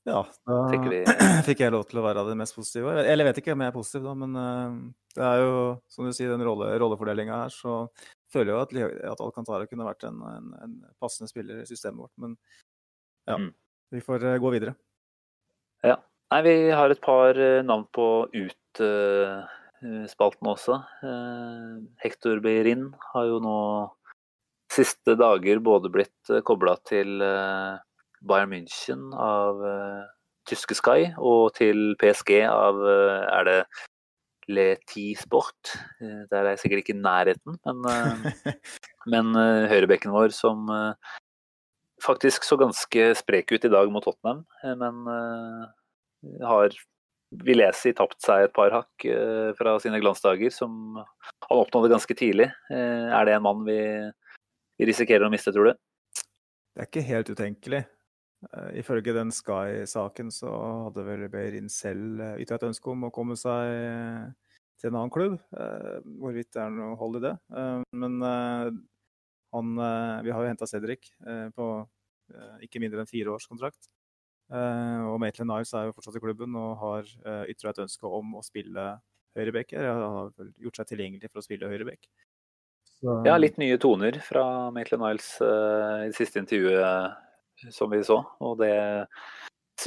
Speaker 4: Ja, da
Speaker 3: vi (clears throat)
Speaker 4: fikk jeg lov til å være det mest positive. Eller jeg vet ikke om jeg er positiv, da, men eh, det er jo, som du sier, den rolle, rollefordelinga her, så føler jeg jo at, at Alcantara kunne vært en, en, en passende spiller i systemet vårt. Men ja,
Speaker 3: Mm.
Speaker 4: Vi får eh, gå videre.
Speaker 3: Ja. Nei, vi har et par eh, navn på ut-spalten også. Eh, Hector Beirin har jo nå siste dager både blitt kobla til Bayern München av tyske Sky og til PSG av er det Le Ti Sport. Der er jeg sikkert ikke i nærheten, men, (laughs) men høyrebekken vår som faktisk så ganske sprek ut i dag mot Tottenham, men har vil jeg si tapt seg et par hakk eh, fra sine glansdager, som han oppnådde ganske tidlig. Eh, er det en mann vi, vi risikerer å miste, tror du?
Speaker 4: Det er ikke helt utenkelig. Ifølge den Sky-saken så hadde vel Beirin selv ytra et ønske om å komme seg til en annen klubb. hvorvidt det er noe hold i det. men han Vi har jo henta Cedric på ikke mindre enn fire års kontrakt. Uh, og Maitland Niles er jo fortsatt i klubben og har ytra et ønske om å spille høyreback. Han har gjort seg tilgjengelig for å spille høyreback.
Speaker 3: Ja, litt nye toner fra Maitland Niles i det siste intervjuet som vi så. Og det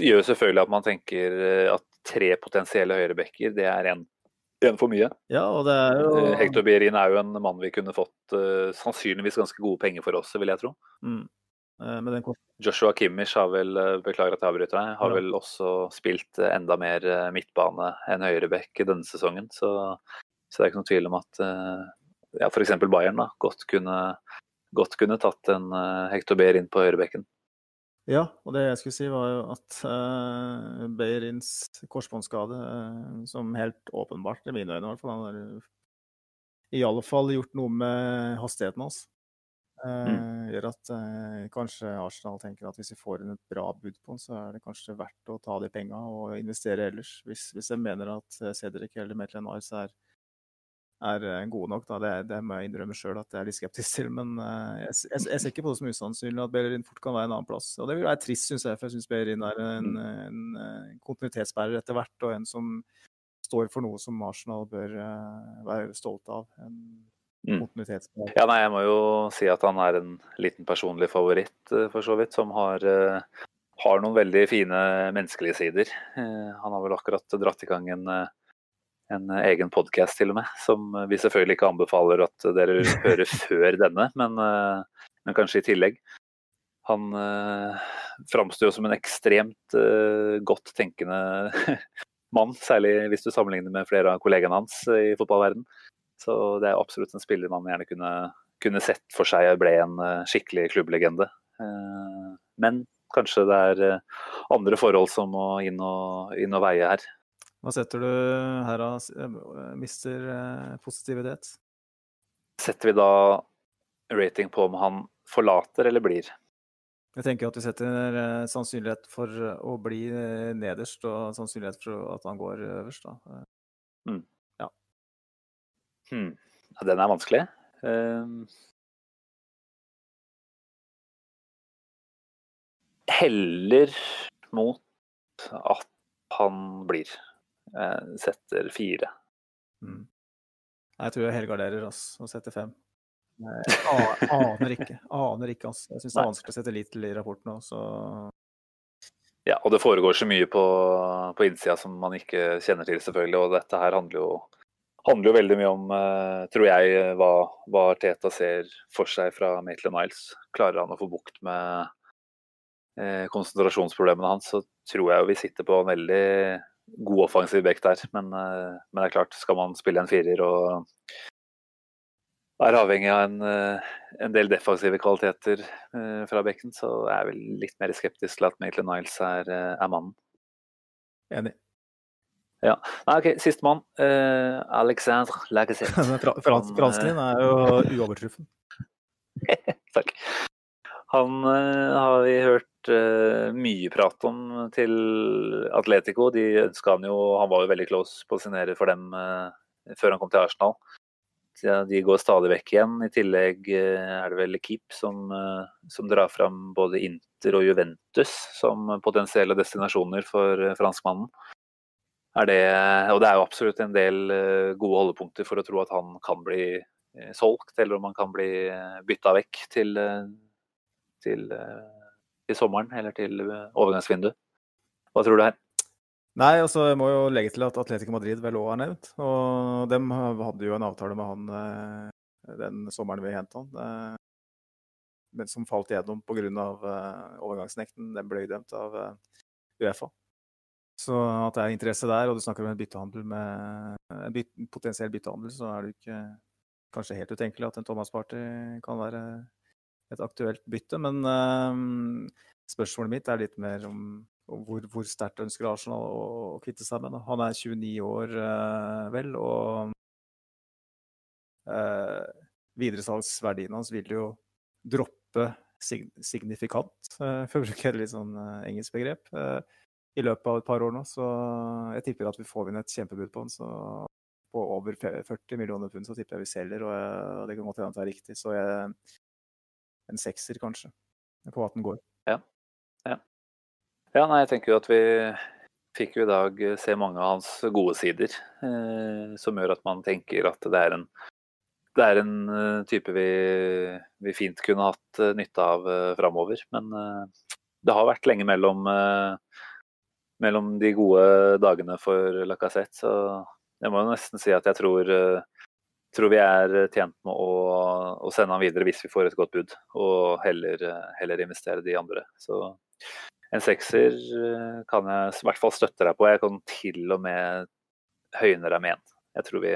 Speaker 3: gjør selvfølgelig at man tenker at tre potensielle høyrebacker, det er en, en for mye.
Speaker 4: Ja, og det er jo...
Speaker 3: Hector Bierin er jo en mann vi kunne fått sannsynligvis ganske gode penger for oss, vil jeg tro. Mm.
Speaker 4: Den...
Speaker 3: Joshua Kimmich har vel eh, beklager at jeg avbryter deg, har ja. vel også spilt eh, enda mer eh, midtbane enn høyrebekk denne sesongen. Så, så, det er ikke noen tvil om at ja, f.eks. Bayern da, godt kunne, godt kunne tatt en Hector inn på høyrebekken.
Speaker 4: Ja, og det jeg skulle si var jo at uh, Beirins korsbåndskade, uh, som helt åpenbart, i mine øyne i hvert fall, han har i alle fall gjort noe med hastigheten hans. Mm. Eh, gjør at uh, kanskje Arsenal tenker at hvis vi får inn et bra bud på den, så er det kanskje verdt å ta de penga og investere ellers. Hvis, hvis jeg mener at Cedric eller Niles er, er gode nok, da. Det, det må jeg innrømme sjøl at jeg er litt skeptisk til. Men uh, jeg, jeg, jeg, ser ikke på det som usannsynlig at Bellerin fort kan være en annen plass. Og det vil være trist, syns jeg, for jeg syns Bellerin er en, mm. en, en kontinuitetsbærer etter hvert, og en som står for noe som Arsenal bør være stolt av. En,
Speaker 3: Mm. Ja, nei, jeg må jo si at han er en liten personlig favoritt, eh, for så vidt. Som har, eh, har noen veldig fine menneskelige sider. Eh, han har vel akkurat dratt i gang en, en egen podkast til og med, som vi selvfølgelig ikke anbefaler at dere (laughs) hører før denne, men, men kanskje i tillegg. Han eh, framstår jo som en ekstremt eh, godt tenkende (laughs) mann, særlig hvis du sammenligner med flere av kollegaene hans i fotballverden. Så det er absolutt en spiller man gjerne kunne, kunne sett for seg ble en skikkelig klubblegende. Eh, men kanskje det er andre forhold som må inn og, inn og veie her.
Speaker 4: Hva setter du her da, mister positivitet?
Speaker 3: Setter vi da rating på om han forlater eller blir?
Speaker 4: Jeg tenker at vi setter sannsynlighet for å bli nederst og sannsynlighet for at han går øverst. da. Mm.
Speaker 3: Hmm. Den er vanskelig. Um... heller mot at han blir. Uh, setter fire.
Speaker 4: Mm. Jeg tror jeg helgarderer oss og setter fem. Jeg aner ikke. Aner ikke, altså. Jeg syns det er vanskelig å sette lit til i rapporten òg, så
Speaker 3: Ja, og det foregår så mye på, på innsida som man ikke kjenner til, selvfølgelig. Og dette her handler jo handler jo veldig mye om, eh, tror jeg, hva, hva Teta ser for seg fra Maitland Miles. Klarer han å få bukt med eh, konsentrasjonsproblemene hans, så tror jeg vi sitter på en veldig god offensiv bekk der. Men, eh, men, det er klart, skal man spille en firer og er avhengig av en, eh, en del defensive kvaliteter eh, fra bekken, så er jeg vel litt mer skeptisk til at Maitland Niles er, er mannen.
Speaker 4: Enig.
Speaker 3: Ja. Nei, OK, sistemann. Uh, Alexandre Lagazette. (laughs)
Speaker 4: Fransken din er jo uovertruffen. (laughs)
Speaker 3: Takk. Han uh, har vi hørt uh, mye prat om til Atletico. De ønska han jo Han var jo veldig close på å signere for dem uh, før han kom til Arsenal. De går stadig vekk igjen. I tillegg er det vel Keep som, som drar fram både Inter og Juventus som potensielle destinasjoner for franskmannen det Og det er jo absolutt en del eh, gode holdepunkter for å tro at han kan bli eh, solgt, eller om han kan bli eh, bytta vekk til, til, til sommeren eller til overgangsvinduet. Hva tror du her?
Speaker 4: Nei, altså jeg må jo legge til at Atletico Madrid vel òg er nevnt. Og dem hadde jo en avtale med han eh, den sommeren vi henta han. Eh, men som falt igjennom pga. Overgangsnekten. Den ble dømt av Uefa. Så at det er interesse der, og du snakker om en byttehandel med en byt, potensiell byttehandel, så er det ikke kanskje helt utenkelig at en Thomas Party kan være et aktuelt bytte. Men uh, spørsmålet mitt er litt mer om, om hvor, hvor sterkt ønsker Arsenal å, å, kvitte seg med. Da. Han er 29 år, uh, vel, og uh, videresalgsverdien hans vil jo droppe sig signifikant, for å bruke et litt sånn engelsk begrep, i løpet av et par år nå. Så jeg tipper at vi får inn et kjempebud på den. Så på over 40 millioner pund så tipper jeg vi selger, og det kan godt hende at det er riktig. Så jeg, en sekser, kanskje, på at den går.
Speaker 3: Ja. ja. Ja, nei, jeg tenker jo at vi fikk jo i dag se mange av hans gode sider, eh, som gjør at man tenker at det er en, det er en uh, type vi, vi, fint kunne hatt uh, nytte av uh, framover. Men det har vært lenge mellom, mellom de gode dagene for Lacassette, så jeg må jo nesten si at jeg tror, tror vi er tjent med å, å, sende han videre hvis vi får et godt bud, og heller, heller investere de andre. Så en sekser eh, kan jeg i hvert fall støtte deg på. Jeg kan til og med høyne deg med en. Jeg tror vi,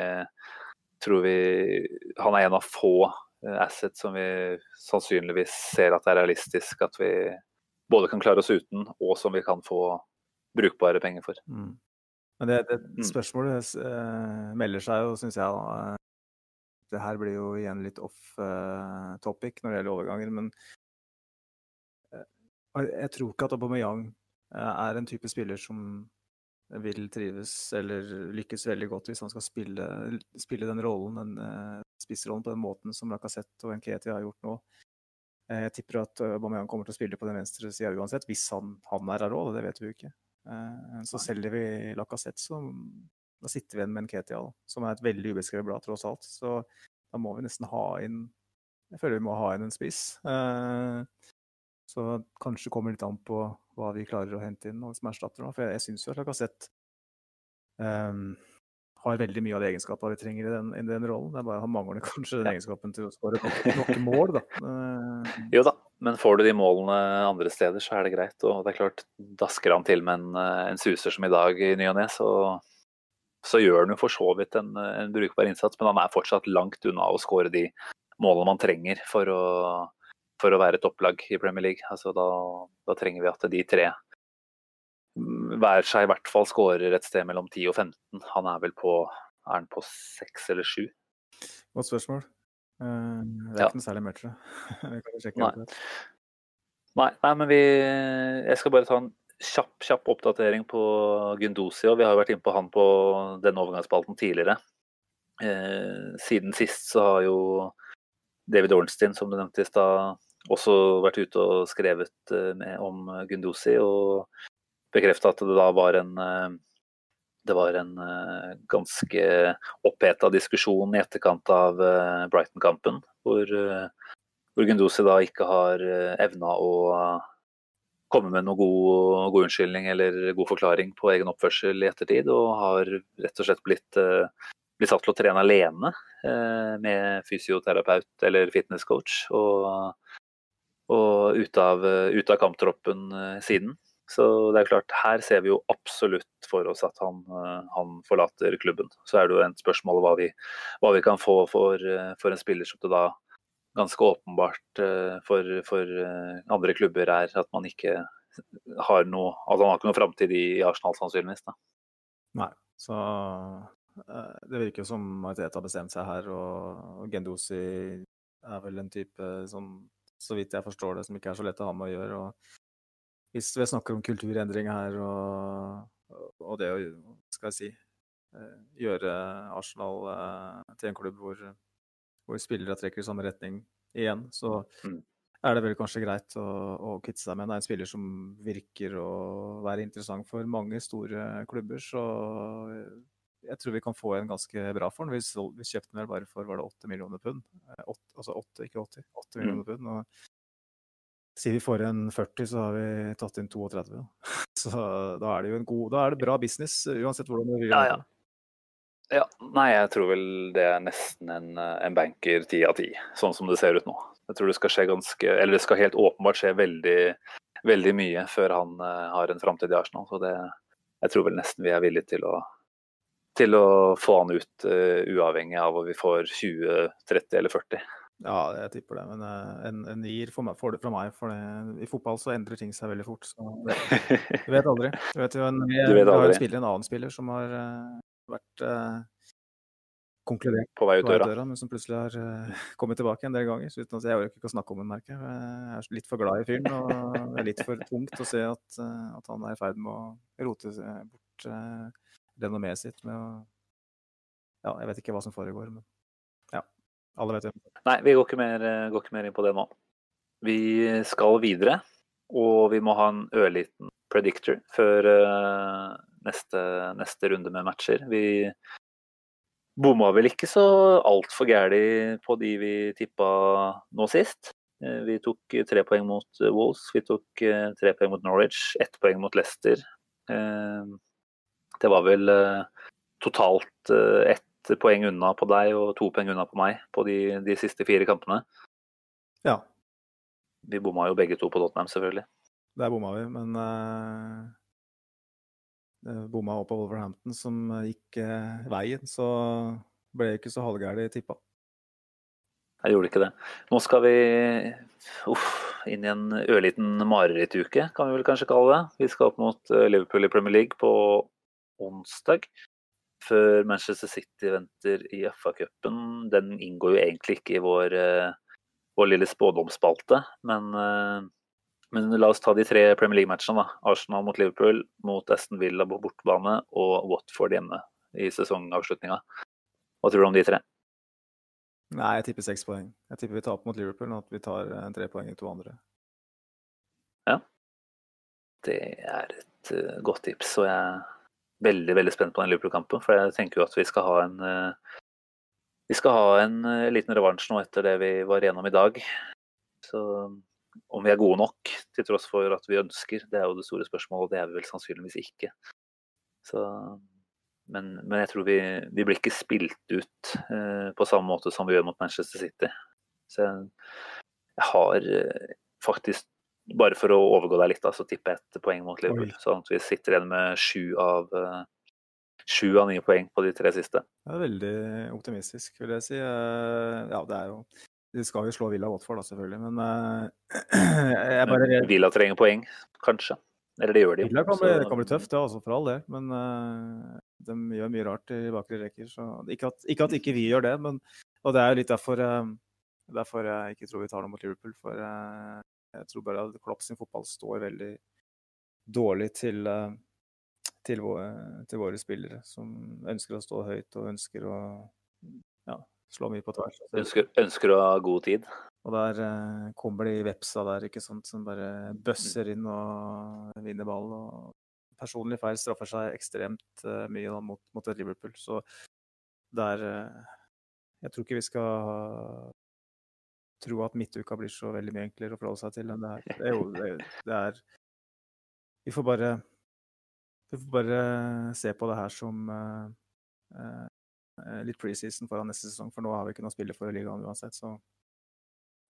Speaker 3: tror vi Han er en av få eh, assets som vi sannsynligvis ser at det er realistisk at vi både kan klare oss uten, og som vi kan få brukbare penger for. Mm.
Speaker 4: Men det, det mm. spørsmålet mm. melder seg jo, syns jeg. Det her blir jo igjen litt off uh, topic når det gjelder overganger. Men jeg tror ikke at Aubameyang eh, er en type spiller som vil trives eller lykkes veldig godt hvis han skal spille, spille den rollen, den spissrollen på den måten som Lacassette og Nketi har gjort nå. Jeg tipper at Aubameyang kommer til å spille på den venstre sida uansett, hvis han, han er av råd, det vet vi jo ikke. Så selger vi Lacassette, så da sitter vi igjen med en Nketi, som er et veldig ubeskrevet blad, tross alt. Så da må vi nesten ha inn Jeg føler vi må ha inn en spiss. Uh, så kanskje kommer litt an på hva vi klarer å hente inn som erstatter. For jeg, jeg syns jo at Lacassette um, har veldig mye av de egenskapene vi trenger i den, i den rollen. Det er bare Han mangler kanskje den egenskapen til å skåre nok mål, da. Uh,
Speaker 3: jo da, men får du de målene andre steder, så er det greit. Og det er klart, dasker han til med en, en suser som i dag i ny og ne, så, så, gjør han jo for så vidt en, en brukbar innsats. Men han er fortsatt langt unna å skåre de målene man trenger for å for å være topplag i Premier League. Altså, da, da, trenger vi at de tre mm, hver seg i hvert fall skårer et sted mellom 10 og 15. Han er vel på er han på 6 eller 7?
Speaker 4: Godt spørsmål. Uh, det er ja. ikke noe særlig mørkt, (laughs)
Speaker 3: nei. nei. nei, men vi Jeg skal bare ta en kjapp, kjapp oppdatering på Gundosio. Vi har jo vært inne på han på denne overgangsspalten tidligere. Eh, siden sist så har jo David Ornstein, som du nevnte i stad, også vært ute og skrevet eh, med, om Gunduzi og bekrefta at det da var en eh, det var en uh, ganske oppheta diskusjon i etterkant av Brighton-kampen, hvor, hvor Gunduzi da ikke har evna å komme med noen god, god, unnskyldning eller god forklaring på egen oppførsel i ettertid, og har rett og slett blitt, blitt satt til å trene alene med fysioterapeut eller fitnesscoach. Og og ute av, ut av kamptroppen eh, siden. Så det er klart, her ser vi jo absolutt for oss at han, eh, han forlater klubben. Så er det jo et spørsmål hva vi, hva vi kan få for, eh, for, en spiller som det da ganske åpenbart for, for, andre klubber er at man ikke har noe Altså han har ikke noe framtid i Arsenal, sannsynligvis. da.
Speaker 4: Nei, så det virker jo som Mariteta har bestemt seg her, og Gendosi er vel en type som så vidt jeg forstår det, som ikke er så lett å ha med å gjøre. Og hvis vi snakker om kulturendring her, og, og, det å skal jeg si, eh, gjøre Arsenal eh, til en klubb hvor, hvor spillere trekker i samme retning igjen, så mm. er det vel kanskje greit å, å kvitte seg med. Det er en spiller som virker å være interessant for mange store klubber. Så jeg tror vi kan få en ganske bra for den. Vi, vi kjøpte den vel bare for var det 8 millioner pund. 8, eh, altså 8, ikke 80. 8 mm. millioner pund. Og Sier vi får en 40, så har vi tatt inn 32. Da. (laughs) Så da er det jo en god Da er det bra business, uansett hvordan du vil
Speaker 3: Ja, ja. Ja, nei, jeg tror vel det er nesten en, eh, en banker ti av ti, sånn som det ser ut nå. Jeg tror det skal skje ganske Eller det skal helt åpenbart skje veldig, veldig mye før han eh, har en framtid i Arsenal. Så det Jeg tror vel nesten vi er villige til å til å få han ut uh, uavhengig av om vi får 20, 30 eller 40.
Speaker 4: Ja, jeg tipper det. Men uh, en, en nier for meg, for det, fra meg. For det, i fotball så endrer ting seg veldig fort. Så det, (laughs) du vet aldri. Du vet jo en, vi,
Speaker 3: Du vet
Speaker 4: vi har
Speaker 3: aldri.
Speaker 4: en spiller, en annen spiller som har eh, vært eh, konkludert
Speaker 3: På vei ut døra.
Speaker 4: døra, men som plutselig har eh, (laughs) kommet tilbake en del ganger. Så uten jeg orker ikke å snakke om den, merker jeg. Jeg er litt for glad i fyren, og det er litt for (laughs) tungt å se at, eh, at han er i ferd med å rote bort eh, renommeet sitt med å Ja, jeg vet ikke hva som foregår, men ja. Alle vet jo.
Speaker 3: Nei, vi går ikke, mer, går ikke mer inn på det nå. Vi skal videre, og vi må ha en ørliten predictor før eh, neste, neste runde med matcher. Vi bomma vel ikke så altfor gæli på de vi tippa nå sist. Eh, Vi tok eh, tre poeng mot eh, Wolves, vi tok tre poeng mot Norwich, ett poeng mot Leicester. Det var vel totalt ett poeng unna på deg og to poeng unna på meg på de, de siste fire kampene.
Speaker 4: Ja,
Speaker 3: Vi bomma jo begge to på Tottenham, selvfølgelig.
Speaker 4: Der bomma vi, men bomma opp på Wolverhampton, som eh, gikk eh, veien. Så ble jeg ikke så halvgæren tippa.
Speaker 3: Jeg gjorde ikke det. Nå skal vi uff, inn i en ørliten marerittuke, kan vi vel kanskje kalle det. Vi skal opp mot eh, Liverpool i Premier League på onsdag. Før Manchester City venter i FA-cupen. Den inngår jo egentlig ikke i vår, eh, vår lille spådomsspalte, men, eh, men la oss ta de tre Premier League-matchene. Arsenal mot Liverpool, mot Aston Villa på bortebane og Watford hjemme i sesongavslutninga. Hva tror du om de tre?
Speaker 4: Nei, jeg tipper seks poeng. Jeg tipper vi taper mot Liverpool, og at vi tar tre poeng i to andre. Ja.
Speaker 3: Det er et eh, godt tips, og jeg er veldig veldig spent på den Liverpool-kampen. For jeg tenker jo at vi skal ha en eh, vi skal ha en eh, liten revansj nå etter det vi var igjennom i dag. Så om vi er gode nok til tross for at vi ønsker, det er jo det store spørsmålet. Og det er vi vel sannsynligvis ikke. Så, men, men jeg tror vi, vi blir ikke spilt ut eh, på samme måte som vi gjør mot Manchester City. Så jeg, jeg har eh, faktisk bare for å overgå deg litt, så tipper jeg et poeng mot Liverpool. Sånn at vi sitter igjen med sju av eh, sju av ni poeng på de tre siste.
Speaker 4: Det er veldig optimistisk, vil jeg si. Eh, Ja, det er jo De skal jo slå Villa Watford, da, selvfølgelig, men eh, (clears throat) jeg bare
Speaker 3: Villa trenger poeng, kanskje. Eller det gjør de.
Speaker 4: Villa kan bli, det kan bli tøft, ja, altså, for all del. Men eh, de gjør mye rart i bakre rekker. Så ikke at, ikke at ikke vi gjør det, men Og det er jo litt derfor, eh, derfor jeg ikke tror vi tar noe mot Liverpool. For jeg tror bare at Klopp sin fotball står veldig dårlig til, til, våre, til våre spillere, som ønsker å stå høyt og ønsker å ja, slå mye på tvers.
Speaker 3: Ønsker, ønsker å ha god tid.
Speaker 4: Og der eh, kommer de vepsa der, ikke sant, som bare bøsser inn og vinner ball. Og personlig feil straffer seg ekstremt eh, mye da, mot, mot et Liverpool. Så der eh, Jeg tror ikke vi skal tro at midtuka blir så veldig mye enklere å forholde seg til enn det er. Det jo det, det er Vi får bare vi får bare se på det her som eh, eh, litt preseason foran neste sesong, for nå har vi ikke noe å spille for i ligaen uansett. så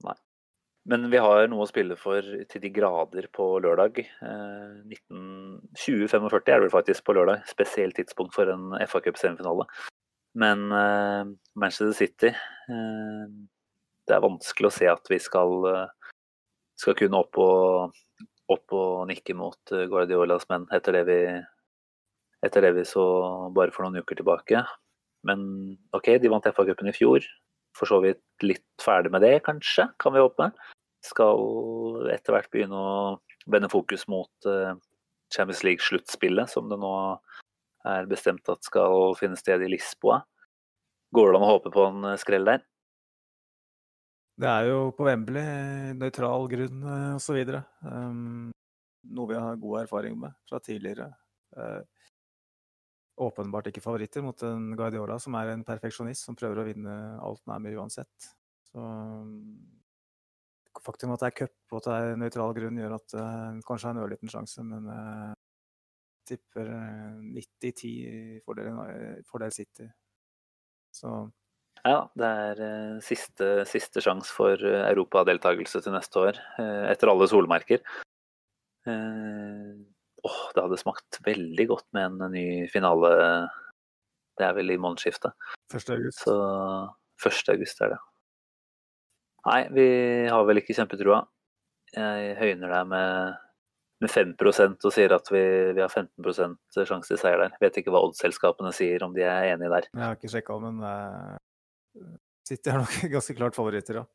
Speaker 4: Nei.
Speaker 3: Men vi har noe å spille for til de grader på lørdag. Eh, 19 2045 er det vel faktisk på lørdag. Spesielt tidspunkt for en FA Cup-semifinale. Men eh, Manchester City eh, Det er vanskelig å se at vi skal, eh, skal kunne opp og, opp og nikke mot eh, Guardiolas menn etter det, vi, etter det vi så bare for noen uker tilbake. Men OK, de vant FA-cupen i fjor for så vidt litt ferdig med det, kanskje, kan vi håpe. Skal etter hvert begynne å vende fokus mot eh, Champions League-sluttspillet, som det nå er bestemt at skal finne sted i Lisboa. Går det an å håpe på en eh, skrell der?
Speaker 4: Det er jo på Wembley, nøytral grunn eh, osv. Um, noe vi har god erfaring med fra tidligere. Eh, åpenbart ikke favoritter mot en Guardiola som er en perfeksjonist som prøver å vinne alt er uansett. Så um, faktum at det er cup og at det er nøytral grunn, gjør at det kanskje har en ørliten sjanse, men jeg tipper 90-10 fordel, fordel City. Så
Speaker 3: Ja, det er eh, siste, siste sjanse for eh, europadeltakelse til neste år, eh, etter alle solmerker. Åh, det hadde smakt veldig godt med en ny finale. Det er vel i månedsskiftet.
Speaker 4: 1. august.
Speaker 3: Så 1. august er det. Nei, vi har vel ikke kjempetrua. Jeg høyner deg med, med 5 og sier at vi, vi har 15% sjanse til seier der. Vet ikke hva oddsselskapene sier, om de er enige der.
Speaker 4: Jeg har ikke sjekka, men uh, City er nok (laughs) ganske klart favoritter, ja.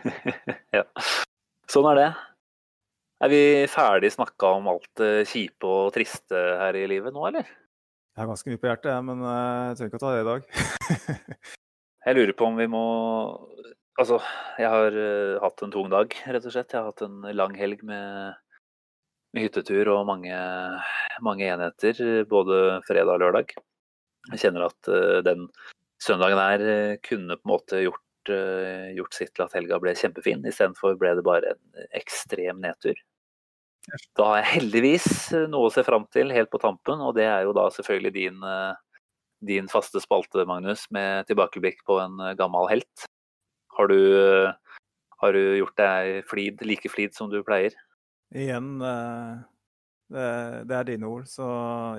Speaker 4: (laughs)
Speaker 3: ja. Sånn er det. Er vi ferdig snakka om alt det kjipe og triste her i livet nå, eller?
Speaker 4: Jeg har ganske mye på hjertet, men uh, jeg trenger ikke å ta det i dag. (laughs)
Speaker 3: jeg lurer på om vi må Altså, jeg har uh, hatt en tung dag, rett og slett. Jeg har hatt en lang helg med, med hyttetur og mange, mange, enheter, både fredag og lørdag. Jeg kjenner at den søndagen her kunne på en måte gjort, gjort sitt til at helga ble kjempefin. Istedenfor ble det bare en ekstrem nedtur. Da har jeg heldigvis noe å se fram til helt på tampen, og det er jo da selvfølgelig din, din faste spalte, Magnus, med tilbakeblikk på en gammel helt. Har du, har du gjort deg flid, like flid som du pleier?
Speaker 4: Igjen, det, det er dine ord, så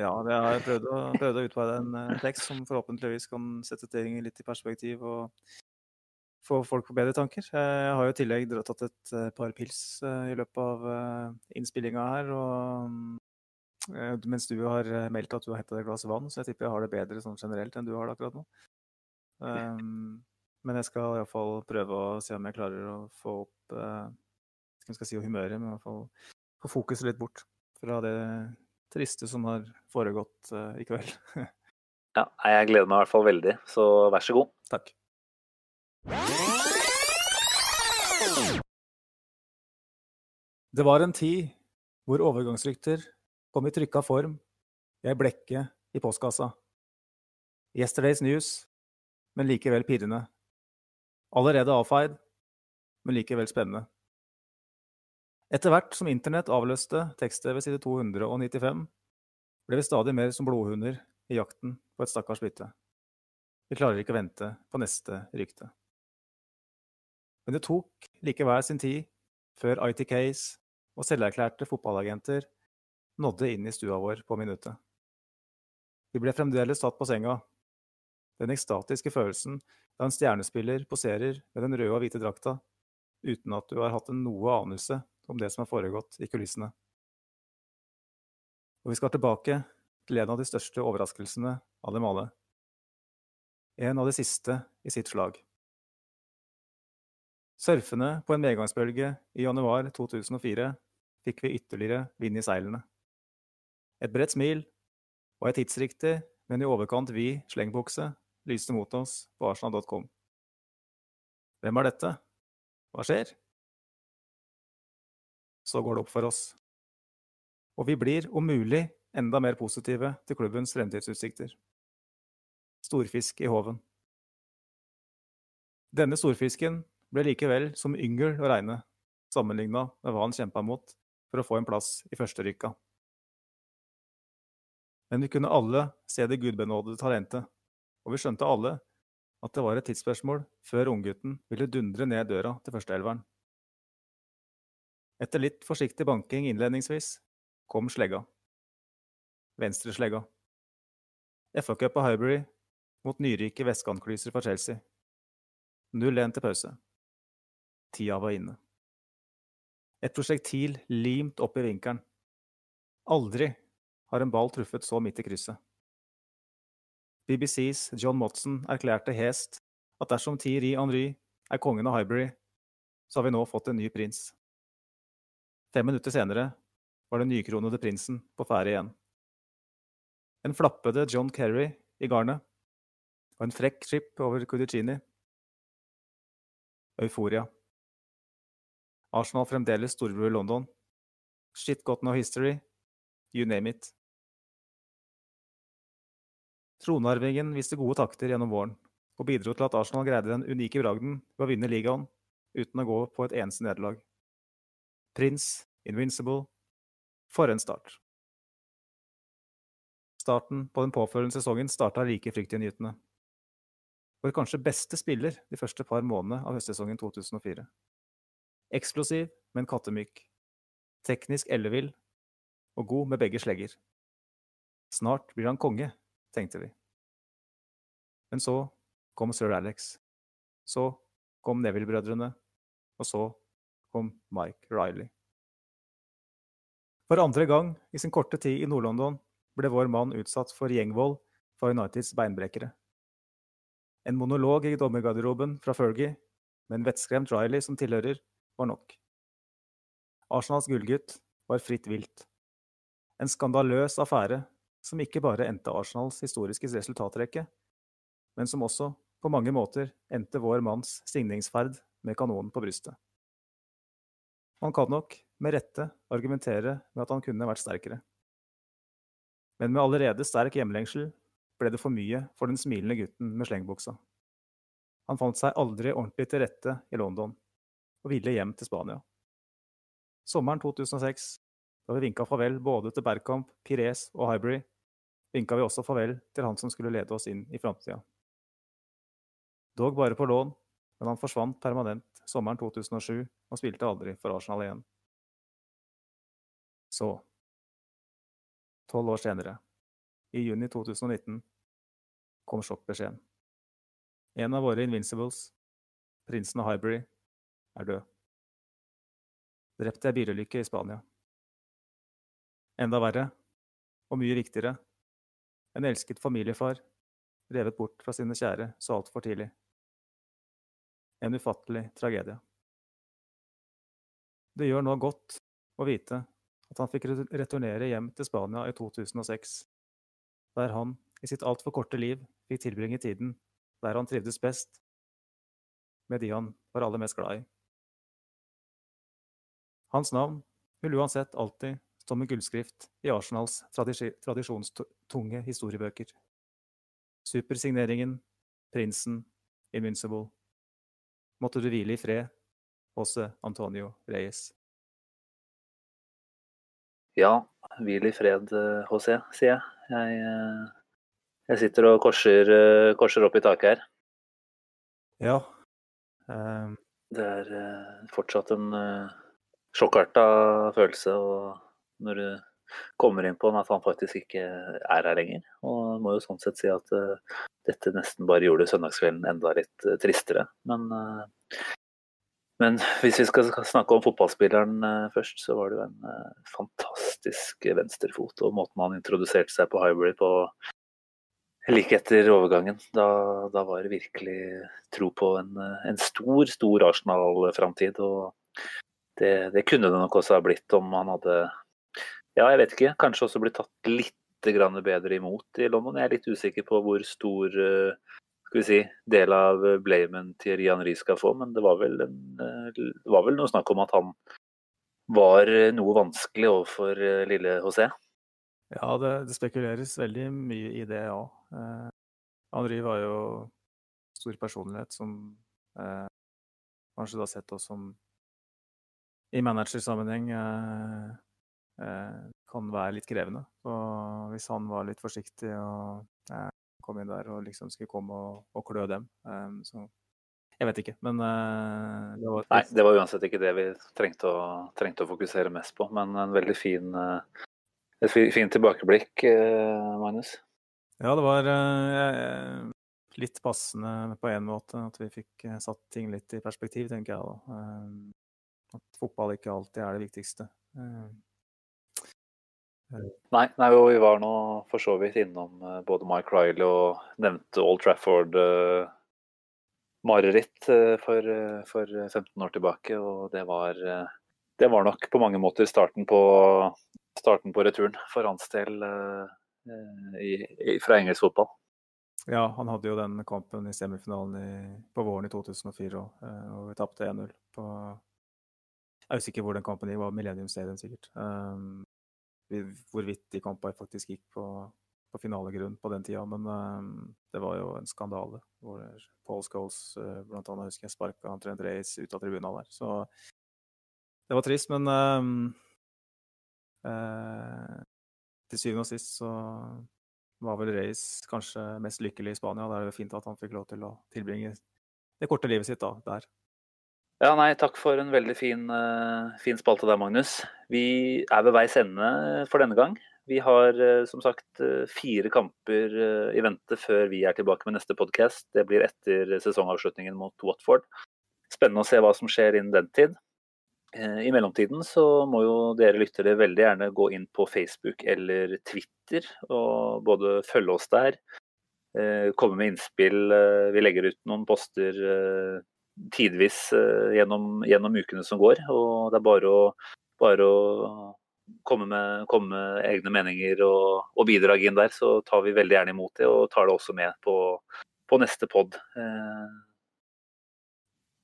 Speaker 4: ja. Jeg har prøvd å, prøvd å utveide en tekst som forhåpentligvis kan sette ting litt i perspektiv og få folk på bedre tanker. Jeg har jo i tillegg tatt et par pils i løpet av innspillinga her. og Mens du har meldt at du har henta et glass vann, så jeg tipper jeg har det bedre sånn generelt enn du har det akkurat nå. Um, men jeg skal iallfall prøve å se om jeg klarer å få opp uh, skal si humøret, men i hvert fall få fokuset litt bort fra det triste som har foregått uh, i kveld. (laughs)
Speaker 3: ja, jeg gleder meg i hvert fall veldig, så vær så god.
Speaker 4: Takk. Det var en tid hvor overgangsrykter kom i trykka form, jeg blekket i postkassa. Yesterday's news, men likevel pirrende. Allerede avfeid, men likevel spennende. Etter hvert som internett avløste tekstet ved side 295, ble vi stadig mer som blodhunder i jakten på et stakkars bytte. Vi klarer ikke å vente på neste rykte. Men det tok likevel sin tid før ITKs og selverklærte fotballagenter nådde inn i stua vår på minuttet. Vi ble fremdeles satt på senga. Den ekstatiske følelsen da en stjernespiller poserer med den røde og hvite drakta, uten at du har hatt noe anelse om det som har foregått i kulissene. Og vi skal tilbake til en av de største overraskelsene av dem alle. En av de siste i sitt slag. Surfende på en medgangsbølge i januar 2004 fikk vi ytterligere vind i seilene. Et bredt smil og ei tidsriktig, men i overkant vid slengbukse lyste mot oss på arsenal.com. Hvem er dette? Hva skjer? Så går det opp for oss. Og vi blir, om mulig, enda mer positive til klubbens fremtidsutsikter. Storfisk i håven. Denne storfisken ble likevel som yngel å regne, sammenligna med hva han kjempa mot for å få en plass i førsterykka. Men vi kunne alle se det gudbenådede talentet, og vi skjønte alle at det var et tidsspørsmål før unggutten ville dundre ned døra til førsteelveren. Etter litt forsiktig banking innledningsvis kom slegga. Venstreslegga. FA-cup på Highbury mot nyrike vestkantklyser fra Chelsea. 0-1 til pause. Tida var inne. Et prosjektil limt opp i vinkelen. Aldri har en ball truffet så midt i krysset. BBCs John Motson erklærte hest at dersom Thierry Henry er kongen av Highbury, så har vi nå fått en ny prins. Fem minutter senere var den nykronede prinsen på ferde igjen. En flappede John Kerry i garnet og en frekk chip over Cudicini. Euforia. Arsenal fremdeles storbror i London. Shit got no history. You name it. Tronarvingen viste gode takter gjennom våren, og bidro til at Arsenal greide den unike bragden ved å vinne ligaen uten å gå på et eneste nederlag. Prince, Invincible. For en start. Starten på den påfølgende sesongen starta like fryktinngytende. Vår kanskje beste spiller de første par månedene av høstsesongen 2004. Eksplosiv, men kattemyk. Teknisk ellevill og god med begge slegger. Snart blir han konge, tenkte vi. Men så kom sir Alex. Så kom Neville-brødrene. Og så kom Mike Riley. For andre gang i sin korte tid i Nord-London ble vår mann utsatt for gjengvold fra Uniteds beinbrekere. En monolog i dommergarderoben fra Fergie, med en vettskremt Riley som tilhører, var nok. Arsenals gullgutt var fritt vilt. En skandaløs affære som ikke bare endte Arsenals historiske resultatrekke, men som også på mange måter endte vår manns signingsferd med kanonen på brystet. Man kan nok, med rette, argumentere med at han kunne vært sterkere. Men med allerede sterk hjemlengsel ble det for mye for den smilende gutten med slengbuksa. Han fant seg aldri ordentlig til rette i London, og ville hjem til Spania. Sommeren 2006, da vi vinka farvel både til Bergkamp, Pires og Hybrid, vinka vi også farvel til han som skulle lede oss inn i framtida. Dog bare på lån, men han forsvant permanent sommeren 2007 og spilte aldri for Arsenal igjen. Så Tolv år senere, i juni 2019, kom sjokkbeskjeden. En av våre Invincibles, prinsen av Highbury, er død. Drept i ei bilulykke i Spania. Enda verre, og mye viktigere, en elsket familiefar revet bort fra sine kjære så altfor tidlig. En ufattelig tragedie. Det gjør nå godt å vite at han fikk returnere hjem til Spania i 2006, der han i sitt altfor korte liv fikk tilbringe tiden der han trivdes best, med de han var aller mest glad i. Hans navn vil uansett alltid stå med gullskrift i Arsenals tradisjonstunge historiebøker. Supersigneringen, prinsen, Invincible. Måtte du hvile i fred, Jose Antonio Reyes.
Speaker 3: Ja, hvil i fred, HC, eh, sier jeg. Jeg, eh, jeg sitter og korser, eh, korser, opp i taket her.
Speaker 4: Ja. Um...
Speaker 3: Det er fortsatt en sjokkarta følelse når du kommer inn på at han faktisk ikke er her lenger. Og må jo sånn sett si at dette nesten bare gjorde søndagskvelden enda litt tristere. Men men hvis vi skal snakke om fotballspilleren først, så var det jo en fantastisk venstrefot. Og måten han introduserte seg på Hybrid på like etter overgangen, da, da var det virkelig tro på en, en stor, stor Arsenal-framtid. Det, det, kunne det nok også ha blitt om han hadde Ja, jeg vet ikke. Kanskje også blitt tatt litt bedre imot i London. Jeg er litt usikker på hvor stor skal vi si, del av blamen Thierry Henry skal få, men det var, en, eh, det var vel noe snakk om at han var noe vanskelig overfor eh, lille José?
Speaker 4: Ja, det, det, spekuleres veldig mye i det, ja. Eh, Henri var jo stor personlighet som eh, kanskje da sett oss som i managersammenheng eh, eh, kan være litt krevende. Og hvis han var litt forsiktig og kom inn der og liksom skulle komme og, og klø dem. Så jeg vet ikke, men uh,
Speaker 3: det var Nei, det var uansett ikke det vi trengte å, trengte å fokusere mest på. Men en veldig fin, uh, et fint tilbakeblikk, uh, Magnus.
Speaker 4: Ja, det var litt passende på en måte at vi fikk satt ting litt i perspektiv, tenker jeg da. At fotball ikke alltid er det viktigste.
Speaker 3: Nei, nei vi var nå for så vidt innom eh, både Mike Riley og nevnte Old Trafford-mareritt eh, for, eh, for, 15 år tilbake. Og det var, det var nok på mange måter starten på, starten på returen for hans del i, i, fra engelsk fotball.
Speaker 4: Ja, han hadde jo den kampen i semifinalen i, på våren i 2004 òg, og vi tapte 1-0 på Jeg er ikke hvor den kampen gikk, var Millennium Stadium sikkert. Um, hvorvidt de kampene faktisk gikk på, på finalegrunn på den tida, men um, det var jo en skandale. Hvor Paul Scholes uh, blant annet husker jeg sparka Trent Reyes ut av tribuna der. Så det var trist, men um, uh, til syvende og sist så var vel Reis kanskje mest lykkelig i Spania. Da er det fint at han fikk lov til å tilbringe det korte livet sitt da, der.
Speaker 3: Ja, nei, takk for en veldig fin, uh, fin spalte der, Magnus. Vi er ved veis ende for denne gang. Vi har uh, som sagt uh, fire kamper i vente før vi er tilbake med neste podkast. Det blir etter sesongavslutningen mot Watford. Spennende å se hva som skjer innen den tid. I mellomtiden så må jo dere lyttere veldig gjerne gå inn på Facebook eller Twitter og både følge oss der, komme med innspill. Vi legger ut noen poster tidvis uh, gjennom, gjennom, ukene som går. Og det er bare å, bare å komme, med, komme, med, egne meninger og, og, bidrag inn der, så tar vi veldig gjerne imot det og tar det også med på, på neste pod. Uh,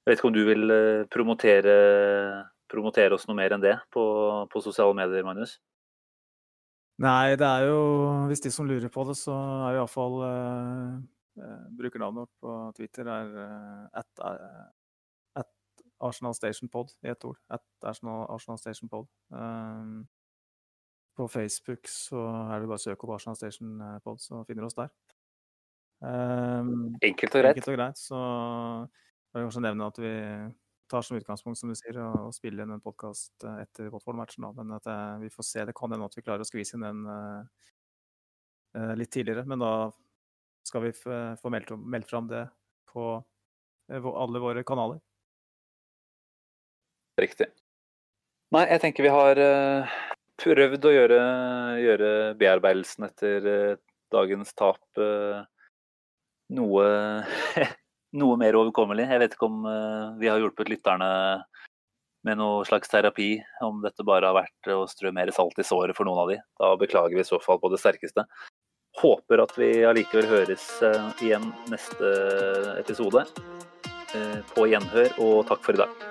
Speaker 3: jeg vet ikke om du vil uh, promotere, promotere, oss noe mer enn det på, på sosiale medier, Magnus?
Speaker 4: Nei, det er jo Hvis de som lurer på det, så er iallfall uh, Eh, brukernavnet vårt på Twitter er eh, at, eh, at Arsenal Station Pod i ett ord. At Arsenal, Arsenal Station Pod. Um, på Facebook så er det bare å søke opp Arsenal Station Pod, så finner du oss der.
Speaker 3: Um, enkelt og greit.
Speaker 4: Enkelt og greit. Så jeg vil kanskje nevne at vi tar som utgangspunkt, som du sier, å, spille inn en podkast etter Watford-matchen. Men at vi får se. Det kan hende at vi klarer å skvise inn den litt tidligere. Men da skal vi få meldt, meldt fram det på eh, alle våre kanaler.
Speaker 3: Riktig. Nei, jeg tenker vi har uh, prøvd å gjøre, gjøre bearbeidelsen etter uh, dagens tap noe, (laughs) noe, mer overkommelig. Jeg vet ikke om vi har hjulpet lytterne med noe slags terapi, om dette bare har vært å strø mer salt i såret for noen av de. Da beklager vi i så fall på det sterkeste. Håper at vi allikevel høres eh, igjen neste episode. Eh, på gjenhør, og takk for i dag.